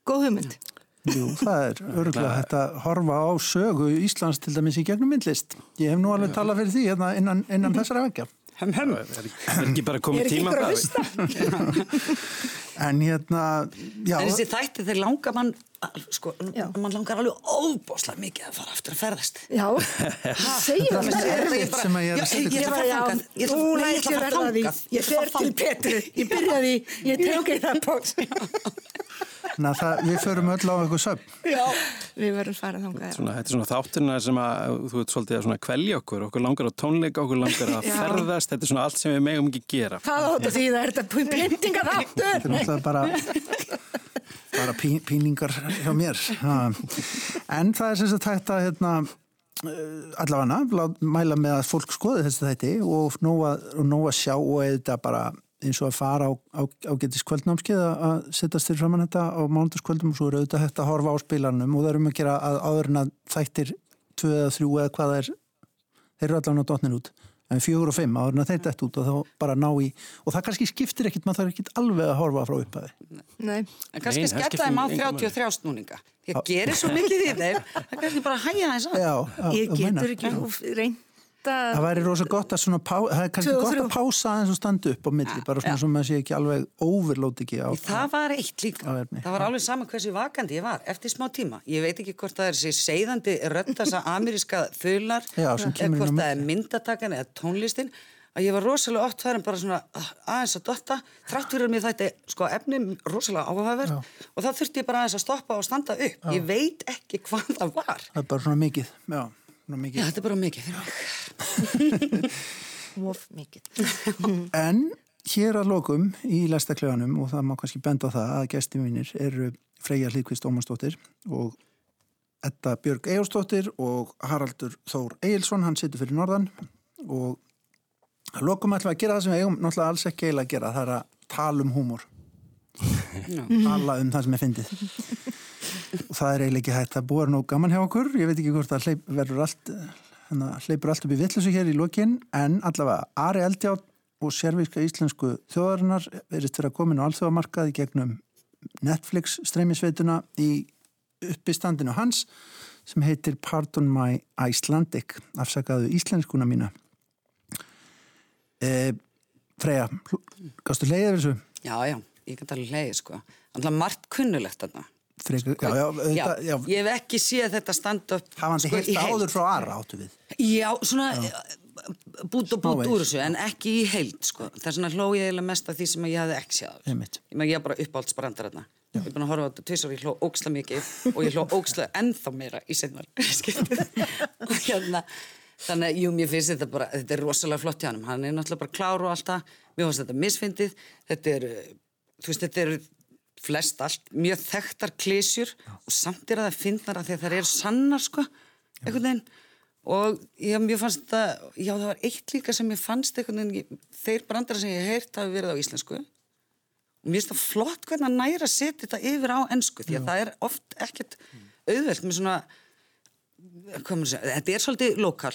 góð hugmynd. Jú, það er örgulega hægt að horfa á sögu Íslands til dæmis í gegnum myndlist. Ég hef nú alveg talað fyrir því hérna innan, innan þessara vekja. Hem, hem. Er ekki bara komið tíma að það? En hérna, já. En þessi þætti þeir langar mann, sko, já. mann langar alveg óbáslega mikið að fara aftur að ferðast. Já, segjum það. Það er eitt sem að ég er að setja. Ég ætla að fara þangað. Núna ætla ég að verða því. Ég fer til Petru. Ég byrjaði, ég tók eitt að bóks. Þannig að það, við förum öll á eitthvað söp. Já, við verðum farað þánga. Þetta er svona þátturna sem að þú ert svolítið að kvelja okkur, okkur langar á tónleika, okkur langar að ferðast, þetta er svona allt sem við megum ekki gera. Það átt að því það er þetta pyntinga þáttur. Þetta er náttúrulega bara, bara pí, píningar hjá mér. En það er sem sagt að hérna, eh, allavega mæla með að fólk skoði þessi þætti og nóga sjá og eða bara eins og að fara á, á, á getist kvöldnámskið að setjast þér framann þetta á mánudagskvöldum og svo eru auðvitað hægt að horfa á spilanum og það eru um að gera að áður en að þættir 2 eða 3 eða hvað er þeir eru allavega á dotnin út. En 4 og 5 áður en að þeir dætt út og þá bara ná í og það kannski skiptir ekkit maður þarf ekkit alveg að horfa frá upphæði Nei, en kannski skella þeim á 33 snúninga ég gerir svo mikið í þeim það kannski bara hæja þess að það væri rosa gott að svona pá, það er kannski gott að pása aðeins og standa upp á milli, bara svona sem maður sé ekki alveg overlót ekki á það var eitt líka, það var alveg sama hversu vakandi ég var eftir smá tíma, ég veit ekki hvort það er þessi seiðandi röndasa ameríska þaular, eða hvort það er myndatakan eða tónlistin að ég var rosalega oft þar en bara svona ah, aðeins að dotta, þrátt fyrir mig þetta sko efni rosalega áhugaverð og þá þurfti ég bara aðeins að stoppa og standa upp. Já. ég veit ekki hvað það var. Það er bara svona mikið, já Já, þetta er bara mikið fyrir mig. Móf mikið. en hér að lokum í læstakljóðanum og það má kannski benda á það að gæsti mínir eru Freyja Hlíkvist Ómarsdóttir og Edda Björg Ejórsdóttir og Haraldur Þór Eilsson, hann situr fyrir norðan og að lokum ætlum að gera það sem við eigum náttúrulega alls ekki eiginlega að gera, það er að tala um húmor. Tala um það sem er fyndið. Og það er eiginlega ekki hægt. Að búa nú gaman hjá okkur, ég veit ekki hvort það hleyp, verður allt hana, hleypur allt upp í vittlusu hér í lokin, en allavega Ari Eldjátt og sérvíska íslensku þjóðarinnar verist fyrir að koma inn á alþjóðamarkaði gegnum Netflix streymisveituna í uppistandinu hans sem heitir Pardon My Icelandic afsakaðu íslenskuna mína. E, Freyja gafstu leiðið þessu? Já, já, ég kan tala um leiðið sko. Að margt kunnulegt þarna. Frekar, já, já, já, já, ég hef ekki séð þetta stand upp Hafandi sko, heilt áður frá aðra áttu við? Já, svona bút og bút úr þessu en ekki í heilt sko. það er svona hló ég eða mest af því sem ég hafði ekki séð ég, ég haf bara uppáhaldsbrandar þarna. Ég hef búin að horfa á þetta tvisar og ég hló óksla mikið og ég hló óksla ennþá meira í senvar hérna, þannig að jú, mér finnst þetta bara þetta er rosalega flott hjá hann hann er náttúrulega bara klár og allt það. Mér finnst þetta misfindið. Þetta er, þú veist, þetta er flest allt mjög þekktar klísjur og samt er að það finnar að því að það er sannar sko einhvern veginn. Og já, mér fannst þetta, já það var eitt líka sem ég fannst einhvern veginn, þeir brandara sem ég heirt hafi verið á íslensku. Og mér finnst það flott hvernig að næra setja þetta yfir á ennsku því að já. það er oft ekkert auðvelt með svona þetta er svolítið lokal.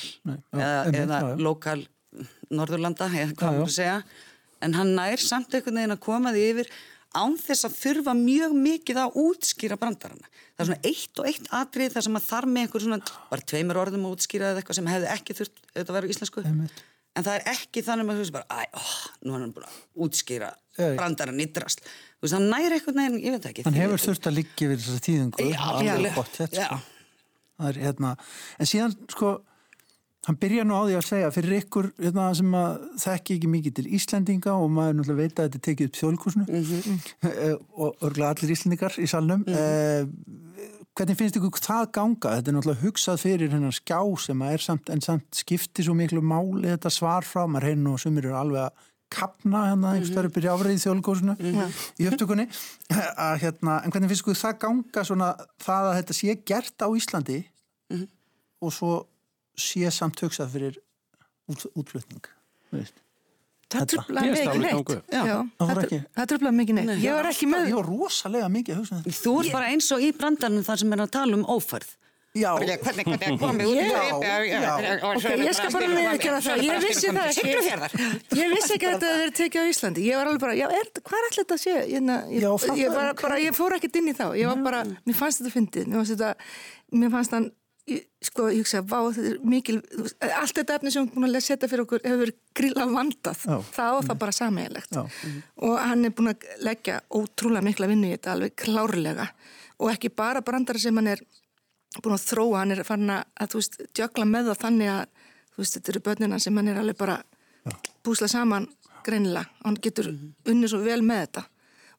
Eða, eða lokal Norðurlanda, eða hvað maður segja en hann nær samt einhvern veginn að koma því yfir án þess að þurfa mjög mikið að útskýra brandarana. Það er svona eitt og eitt atrið þar sem að þar með einhver svona, bara tveimur orðum að útskýra eða eitthvað sem hefði ekki þurft að vera í íslensku. Einmitt. En það er ekki þannig að þú veist bara, æ, oh, nú er hann bara að útskýra brandaran í drast. Þú veist, hann næri eitthvað neginn, ég veit ekki. Hann hefur þurft að liggja við þessari tíðingu. Já, alveg gott, þetta, sko. Það er hérna, en síðan, sko, Hann byrja nú á því að segja fyrir ykkur hérna, sem að þekki ekki mikið til Íslendinga og maður náttúrulega veit að þetta tekið upp þjóðlíkusnu mm -hmm. og örgla allir Íslendingar í salnum mm -hmm. eh, hvernig finnst ykkur það ganga? Þetta er náttúrulega hugsað fyrir hennar skjá sem er samt, en samt skipti svo miklu máli þetta svar frá, maður hreinu og sumir eru alveg að kapna hérna einhverstað upp í áfriðið þjóðlugósinu mm -hmm. í upptökunni að, hérna, en hvernig finnst ykkur það ganga svona það að þetta sé gert á Íslandi mm -hmm. og svo sé samt hugsað fyrir út, útflutning veist Það tröflaði mikið neitt. Það tröflaði mikið neitt. Ég var ekki með... Ég var rosalega mikið að hugsa um þetta. Þú er bara eins og í brandarinn þar sem er að tala um ófærð. Já. Hvernig hvernig komið út? Ég skal bara með ekki að það. Ég vissi það ekki. Ég vissi ekki að þetta hefði tekið á Íslandi. Ég var alveg bara, já, er, hvað er alltaf þetta að sé? Ég, ég, bara, ég fór ekkert inn í þá. Ég var bara, mér fannst þetta fyndið. Mér fannst þetta sko, ég hugsa, vá, þetta er mikil allt þetta efni sem hún er búin að setja fyrir okkur hefur grilla vandað. Já. það og það bara sammeigilegt og hann er búin að leggja ótrúlega mikla vinnu í þetta alveg klárlega. Og ekki bara brandara sem hann er búin að þróa, hann er farin að þú veist, djökla með það þannig að þú veist, þetta eru börnina sem hann er alveg bara búsla saman greinilega, hann getur unni svo vel með þetta.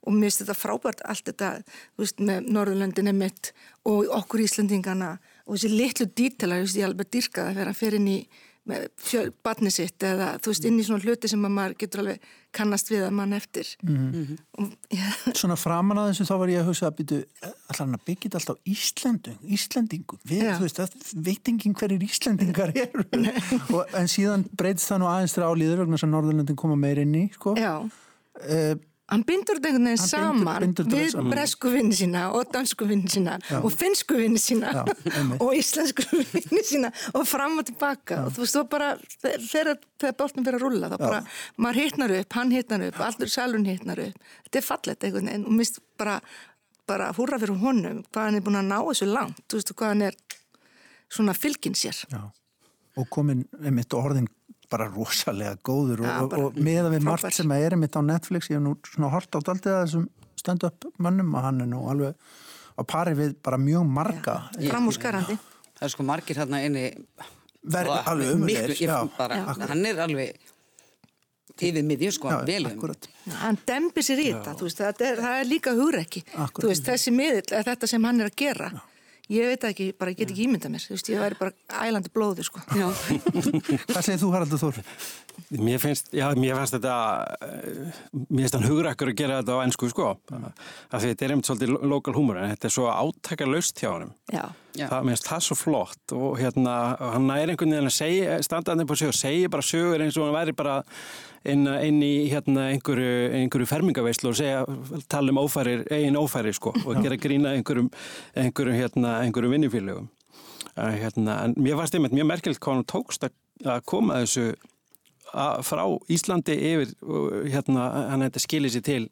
Og mér finnst þetta frábært allt þetta, þú veist, með Norðurlöndinni mitt og okkur Íslandingana og þessi litlu dítalar, ég alveg dyrkaði að vera að fyrir inn í barni sitt eða þú veist inn í svona hluti sem maður getur alveg kannast við að mann eftir. Mm -hmm. og, ja. Svona framan að þessu þá var ég að hugsa að byrju allan að byggja þetta alltaf Íslanding Íslandingu, við, ja. þú veist að veit enginn hverjir Íslandingar eru. Og, en síðan breytist það nú aðeins þrjá líður vegna sem Norðurlöndin koma meir inn í sko. Já. Uh, Hann bindur þetta einhvern veginn saman bindur, bindur við bresku vinni sína og dansku vinni sína Já. og finsku vinni sína Já, og íslensku vinni sína og fram og tilbaka. Já. og þú veist, þú bara þegar, þegar bóltum fyrir að rulla þá bara, maður hittnar upp, hann hittnar upp allur salun hittnar upp, þetta er fallet einhvern veginn og mist bara, bara húra fyrir honum, hvað hann er búin að ná þessu langt, þú veist, hvað hann er svona fylgin sér. Og komin, einmitt orðin bara rosalega góður ja, og, og með að við margt sem er mitt á Netflix, ég hef nú svona hort átt aldrei að þessum stand-up mönnum að hann er nú alveg á pari við bara mjög marga. Ja, framúskarandi það er sko margir hérna inni verði alveg umverð hann er alveg yfir miðjum sko, vel um hann dembi sér í þetta, veist, það, er, það er líka hugreiki, þessi miðl þetta sem hann er að gera. Já Ég veit ekki, bara get ekki ímynda mér, veist, ég væri bara ælandi blóðu sko. Hvað segir þú Haraldur Þórfinn? Mér finnst, já, mér finnst þetta, eh, mér finnst hann hugrakkur að gera þetta á ennsku sko, af því þetta er einmitt svolítið lokal húmur en þetta er svo átækja laust hjá hann. Já. Það, mér finnst það svo flott og hérna, hann er einhvern veginn að segja, standaðin på sig og segja bara sögur eins og hann væri bara inn, inn í hérna einhverju, einhverju fermingaveislu og segja, tala um ófærir, eigin ófæri sko og gera grína einhverjum, einhverjum, hérna, einhverjum vinnifílugum. Hérna, en mér fannst einmitt mjög merkelt hvað hann tókst að koma þessu að frá Íslandi yfir hérna, hann hefði skiljið sér til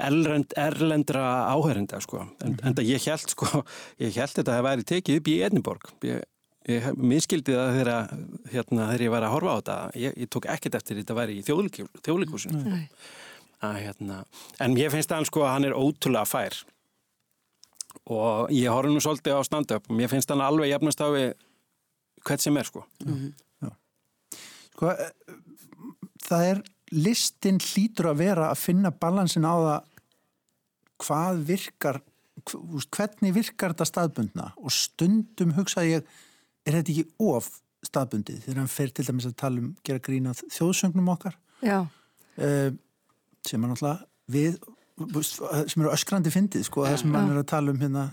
erlend, erlendra áhærenda sko, en, en það ég held sko, ég held þetta að það væri tekið upp í Edinborg. Ég, ég miskildi það þegar, hérna, þegar ég var að horfa á þetta. Ég, ég tók ekkert eftir þetta að væri í þjóðlíkusinu hérna, en ég finnst að hann sko hann er ótrúlega fær. Og ég horf nú svolítið á stand-up og mér finnst hann alveg jafnast á við hvert sem er sko. Mm -hmm. Sko, það er listin hlýtur að vera að finna balansin á það hvað virkar hvernig virkar þetta staðbundna? Og stundum hugsaði ég er þetta ekki of staðbundið? Þegar hann fer til dæmis að tala um gera grínað þjóðsögnum okkar. Uh, sem er náttúrulega við sem eru öskrandi fyndið sko, það sem mann er að tala um hérna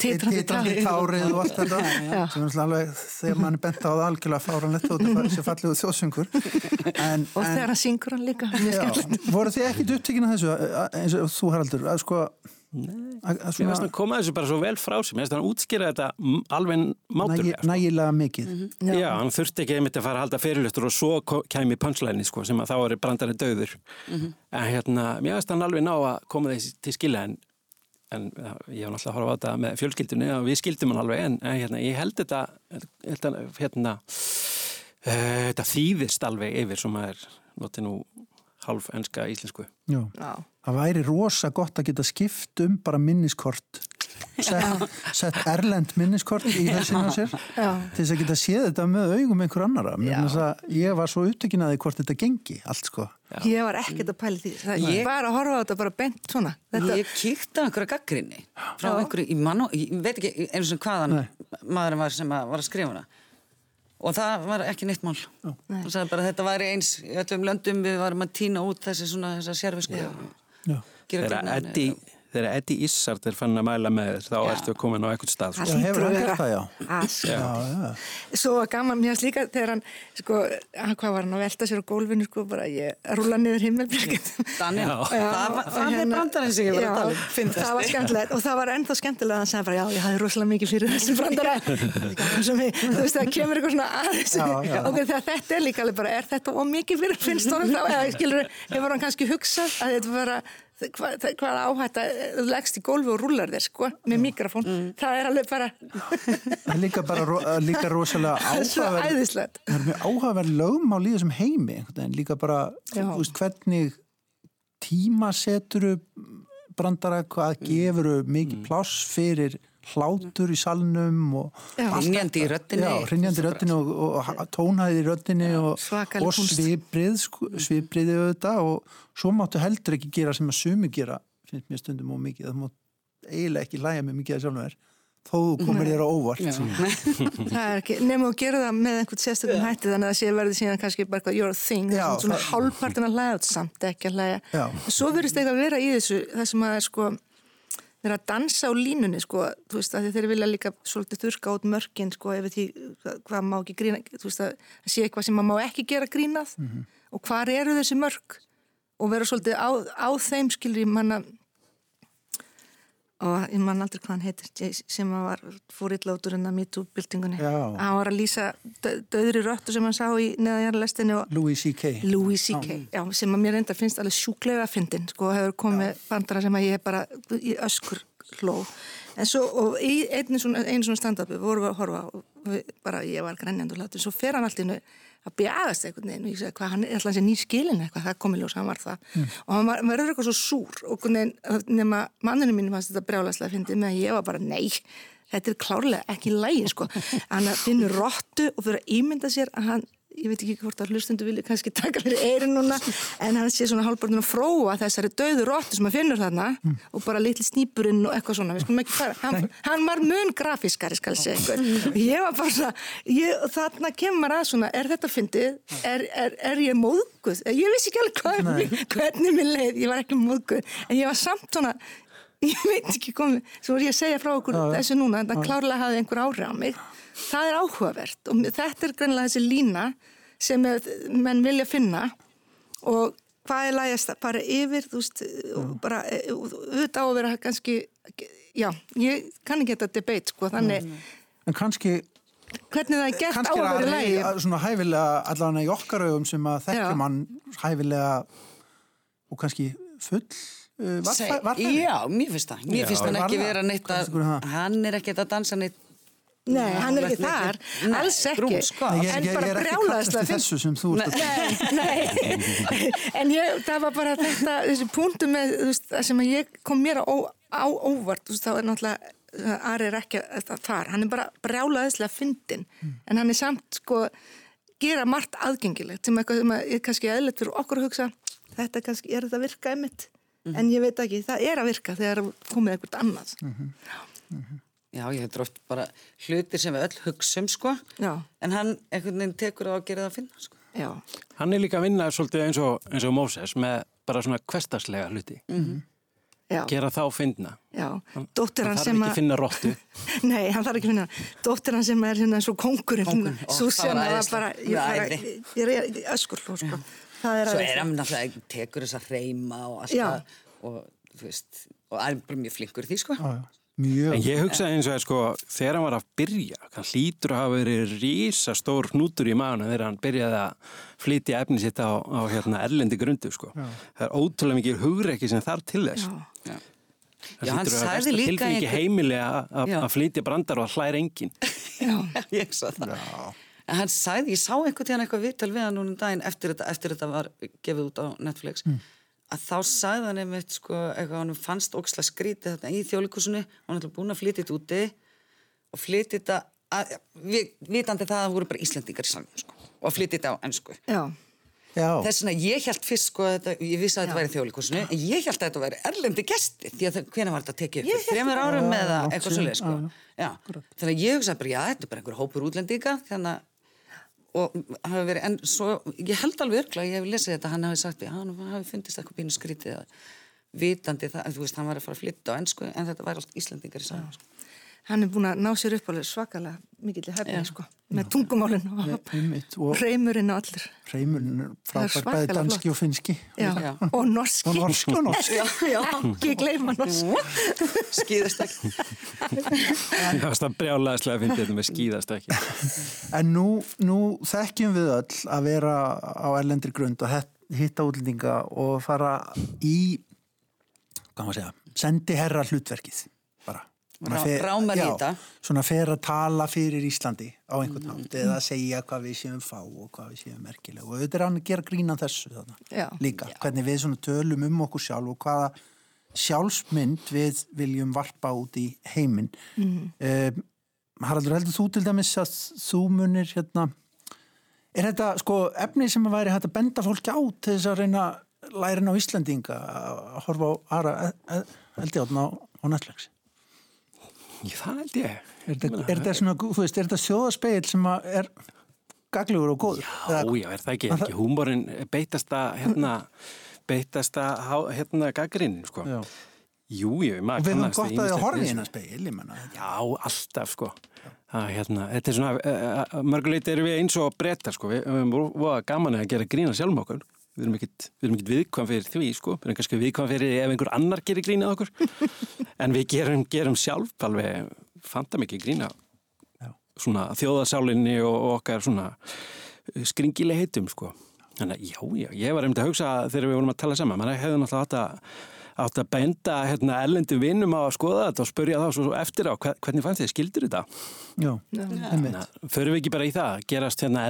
titrandi tárið og allt þetta. Sem er alveg, þegar mann er bent á það algjörlega fáranlegt og það sé fallið úr þjóðsöngur og þegar hann syngur hann líka voru þið ekkit upptíkin að þessu eins og þú Haraldur? Að sko Nei, koma þessu bara svo vel frá sig mér finnst að hann útskýra þetta alveg máturlega sko. Nægilega mikið mm -hmm. Já, hann þurfti ekki einmitt að fara að halda fyrirlustur og svo kemi punchline sko, sem að þá er brandarinn döður mm -hmm. en hérna, mér finnst að hann alveg ná að koma þessi til skila en, en ég var náttúrulega að horfa á þetta með fjölskyldunni og við skildum hann alveg en, en hérna, ég held þetta hérna, uh, þetta þýðist alveg yfir sem að er notið nú half enska íslensku Já. Já. Það væri rosa gott að geta skipt um bara minniskort. Sett, sett erlend minniskort í hausinu á sér Já. til þess að geta séð þetta með augum einhver annara. Ég var svo upptökin að því hvort þetta gengi allt sko. Já. ég var ekkert að pæli því. Það, ég var að horfa á þetta bara bent svona. Þetta... ég kíkta einhverja gaggrinni frá Já. einhverju í mann og ég veit ekki eins og hvaðan Nei. maðurinn var sem var að skrifa hana. Og það var ekki neitt mál. Það sagði bara þetta væri eins í öllum löndum við varum að týna út þessi svona þessa sérfisku Þegar Eddi þegar Eddi Issard er fann að mæla með þess þá ertu að koma ná ekkert stað sko. Það hefur hann gert það, já. já. já. Svo gaman mér líka þegar hann sko, hvað var hann að velta sér á gólfinu sko, bara ég rúla niður himmelbyrgin Daniel, það er hérna- brandarinn sem ég var að tala um Það var skemmtilegt. Og það var ennþá skemmtilega að hann segja bara já, ég hafði rosalega mikið fyrir þessum brandara. Þú veist það kemur eitthvað svona aðeins og þegar þetta er líka bara, er þetta hvað, hvað áhætt að þú leggst í gólfi og rullar þér sko með mikrofón, mm. það er alveg bara það er líka bara líka rosalega áhugaverð það er mjög áhugaverð lögum á líða sem heimi en líka bara, þú veist, hvernig tímaseturu brandara, hvað gefuru mikið mm. pláss fyrir hlátur í salnum og hrinnjandi í röttinni já, hrinnjandi í röttinni og, og tónaði í röttinni og, og sviprið sko, svipriði auðvitað og svo máttu heldur ekki gera sem að sumi gera finnst mér stundum og mikið. Það máttu eiginlega ekki læga með mikið að sjálfum þér þó komir þér á óvart. Það er ekki, nefnum að gera það með einhvern sérstökum hætti þannig að það sé verði síðan kannski bara eitthvað your thing, já, svona hálfpartin að læga samt ekki að læga, svo verðist eitthvað vera í þessu, það sem að sko þeir að dansa á línunni sko, þú veist að þeir vilja líka svolítið þurka át mörgin sko ef því hvað má ekki grína, þú veist að sé eitthvað sem maður má ekki gera grínað mm -hmm. og hvar eru þessi mörg og vera svolítið á, á þeim skilri manna og ég man aldrei hvað hann heitir sem var fór ítláturinn að MeToo-byltingunni hann var að lýsa döðri röttu sem hann sá í neðanjarlestinu Louis C.K. Louis C.K. Já, sem að mér enda finnst alveg sjúklega að fyndin sko, hefur komið Já. bandara sem að ég hef bara í öskur hló en svo, og einu svona, svona stand-upi vorum við að horfa og við, bara ég var grænjand og hlátur, svo fer hann alltaf innu að bjagast einhvern veginn. Og ég segi hvað hann er alltaf ný skilin eitthvað, það kom í ljós, hann var það. Mm. og hann var, verður eitthvað svo súr. Og nema manninu mínu fannst þetta brjálæslega að fyndi með að ég var bara nei þetta er klárlega ekki lægi sko. Hann finnur róttu og fyrir að ímynda sér að hann ég veit ekki hvort að hlustundu vilja kannski taka fyrir eirin núna en hann sé svona hálfbordin að fróa þessari döðu róttu sem hann finnur þarna mm. og bara litli snýpurinn og eitthvað svona hann, hann var mun grafískari skal segja eitthvað ég var bara svona ég, þarna kemur að svona er þetta fyndið, er, er, er ég móðguð? Ég vissi ekki alveg hvað, hvernig minn leið, ég var ekki móðguð en ég var samt svona ég veit ekki komið, svo er ég að segja frá okkur þessu núna, en það klárlega hafði einhver áhrif á mig það er áhugavert og þetta er greinlega þessi lína sem menn vilja finna og hvað er lægast að fara yfir þú veist, og bara auðvitað á að vera kannski já, ég kann ekki þetta debate sko, þannig en kannski hvernig það er gert á að vera lægi kannski svona hæfilega, allavega í okkar augum sem að þekkja mann hæfilega og kannski full uh, var, var Já, mér finnst það, mér finnst hann ekki vera neitt að hann er ekki að dansa neitt Nei, hann er ekki þar, nei, alls ekki. brún, sko. nei, ég, ég, ég er ekki kallast til þessu sem þú Nei, nei. En ég, það var bara þetta þessi punktu með, þú veist, það sem ég kom mér á, á óvart, þú veist, þá er náttúrulega Ari er ekki þar, hann er bara brjálaðislega fyndin, mm. en hann er samt sko, gera margt aðgengilegt sem eitthvað sem er kannski eðlert fyrir okkur að hugsa, þetta kannski er þetta að virka einmitt, mm. en ég veit ekki, það er að virka þegar komið eitthvað annað. Mm -hmm. Já Já, ég hef drótt bara hlutir sem við öll hugsum sko, Já. en hann einhvern veginn tekur á að gera það að finna sko. Já. Hann er líka að vinna svolítið eins og, eins og Móses með bara svona kvestarslega hluti. Mm -hmm. Gera þá að finna. Já, hann, dóttir hann sem að... Hann þarf ekki að finna róttu. Nei, hann þarf ekki að finna. Dóttir hann sem er hérna eins og kongurinn. Svo sem það var bara, ég er öskurló sko. Er Svo er hann náttúrulega, tekur þess að reyma og alltaf og þú veist, og er bara mjög flinkur því sko. Já, já. Mjög. En ég hugsaði eins og að sko, þegar hann var að byrja, hann hlýtur að hafa verið rísastór hnútur í maðurna þegar hann byrjaði að flytja efni sitt á, á hérna, erlendi grundu. Sko. Það er ótrúlega mikið hugreiki sem þarf til þess. Já, Já hann sagði líka... Það tilfengi heimilega að flytja brandar og að hlæra engin. Já, ég svo það. Já. En hann sagði, ég sá einhvern tíðan eitthvað viðtal við hann núna um daginn eftir þetta, eftir þetta var gefið út á Netflix, mm. Að þá sagði hann einmitt sko, eitthvað hann fannst óksla skrítið þetta í þjóðlíkusinu hann er búin að flytja þetta úti og flytja þetta að, við, vitandi það að það voru bara Íslandingar í salmum sko, og flytja þetta á ennsku þess vegna ég held fyrst sko þetta, ég vissi að þetta væri þjóðlíkusinu en ég held að þetta væri erlendi gesti því að hvena var þetta að tekið upp þreymur árum eða eitthvað svolítið sko. þannig að ég hugsaði bara, já, þetta er bara einhver hópur útlendinga þannig að og hafi verið, en svo, ég held alveg örgla ég hef lesið þetta, hann hafi sagt við hann hafi fundist eitthvað pínu skrítið að vitandi það, þú veist, hann var að fara að flytta á ennsku en þetta væri allt Íslandingar í saman sko. Hann er búin að ná sér upp alveg svakalega mikill í hefni, sko, með tungumálinn og og reymurinn og allir. reymurinn er Það er frábær bæði danski flott. og finski Já. Já. Og norski. og norski og norski Já, já, ekki gleyma norski. skýðast ekki Það var það brjálæðislega að finna þetta með skýðast ekki. En nú, nú þekkjum við öll að vera á erlendri grund og hitta útlendinga og fara í, hvað maður segja, sendi herra hlutverkið bara. Fer- rámar í já, þetta. Svona fer að tala fyrir Íslandi á einhvern hátt eða segja hvað við séum fá og hvað við séum merkileg og auðvitað er hann að gera grína þessu þarna Já. líka, hvernig við svona tölum um okkur sjálf og hvaða sjálfsmynd við viljum varpa út í heiminn mm. Haraldur, heldur þú til dæmis að þú munir hérna er þetta sko efni sem að væri hægt að benda fólki á til þess að reyna lærin á Íslandinga að horfa á aðra eldjáðna á, á Netflix Já, það held ég. er þetta, er er sjóðaspeil sem að er gaglegur og góður Já, já, er það ekki, er ekki húmórin beitasta, hérna, beitasta, há- hérna, gaggrinin, sko. Já. Jú, jú, og maður við höfum kannast gott að að horfa í við hennar þessu. speil ég menna Já, alltaf, sko. Það, hérna, þetta er svona, uh, mörguleiti erum við eins og breyta, sko. Við höfum voða gaman að gera grína sjálfum okkur. Við erum ekkit, ekkit viðkvæm fyrir því, sko. Við erum kannski viðkvæm fyrir ef einhver annar gerir grínað okkur. en við gerum, gerum sjálf alveg fanta mikið grína svona þjóðasálinni og, og okkar svona skringileg heitum, sko. Þannig að, já, já, ég var einmitt að hugsa þegar við vorum að tala saman, maður hefði náttúrulega átt að átt að benda hérna erlendum vinnum á að skoða þetta og spurja þá svo eftir á hver- hvernig fannst þið, skildur þetta? já, einmitt förum við ekki bara í það, gerast hérna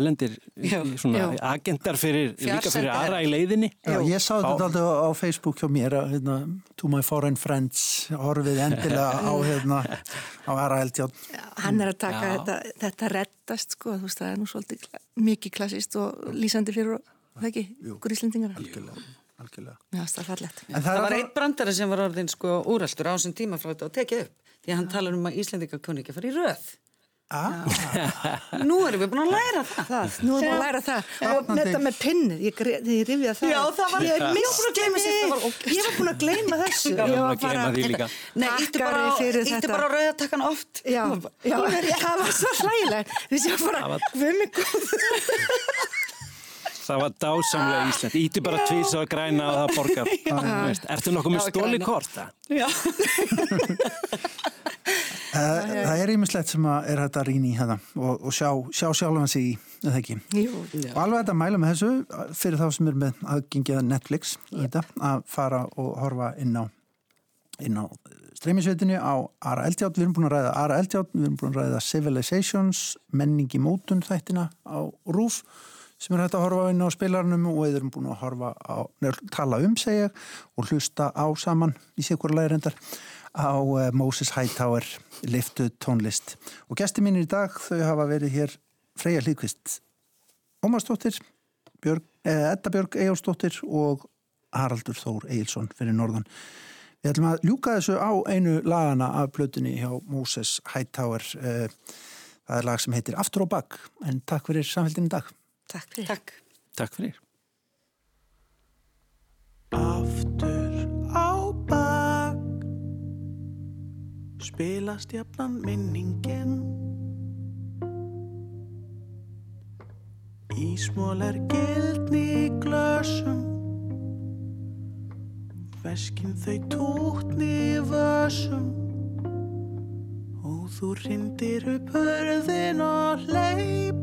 Já. agentar fyrir, líka fyrir aðra í leiðinni? Já, ég sá þetta alltaf á, Facebook hjá mér að hérna, to my foreign friends horfið endilega á hérna á eldjátt Hann er að taka Já. þetta, þetta reddast, sko, þú veist, það er nú svolítið mikið klassist og lýsandi fyrir, það ekki, okkur Íslendingar. algjörlega, algjörlega. Já, það er fallegt. Það Það var einn brandari sem var orðin sko úraldur á þessum tíma frá þetta og tekið upp því að hann talar um að Íslandingar kunni ekki að fara í röð ah, Nú erum við búin að læra það Það, nú erum við að læra það. Og Spennandi. þetta með pinnið, ég, ég rifjaði það. Já, það var- Ég, ég var búin að gleyma þessu, þetta var mig, ég var búin að gleyma þessu. Ég var búin að gleyma því líka. Nei, íttu bara, bara á rauðatakkan oft Já, já, það var svo veist, ég var bara, við mig góð. Það var dásamlega Ísland, íti bara tvís og græna og það borgar. Ertu nokkuð með stóli korta? Já. það, það er ímislegt sem að er hægt að rýna í þetta og, og sjá, sjá sjálfan sig í, eða ekki? Jú, og alveg þetta mæla með þessu fyrir þá sem er með aðgengið Netflix þetta, að fara og horfa inn á inn á streymisveitinu á Ara Eldjátt, við erum búin að ræða Ara Eldjátt, við erum búin að ræða Civilizations menningi mótun þættina á RÚF sem er hægt að horfa inn á spilarnum og við erum búin að horfa á, nefn, tala um segja og hlusta á saman í sig hverju lægrendar á uh, Moses Hightower liftuð tónlist. Og gesti mínir í dag þau hafa verið hér Freyja Hlýkvist Ómarsdóttir eh, Edda Björg Eyjálsdóttir og Haraldur Þór Egilson fyrir norðan. Við ætlum að ljúka þessu á einu lagana af plötunni hjá Moses Hightower eh, það er lag sem heitir Aftur og Bak en takk fyrir samfélgin í dag takk fyrir. Takk. Takk fyrir. Aftur á bak Spilast jafnan minningin Ísmól er gildni í glösum Veskin þau tútni í vössum Og þú rindir upp hörðin og leipur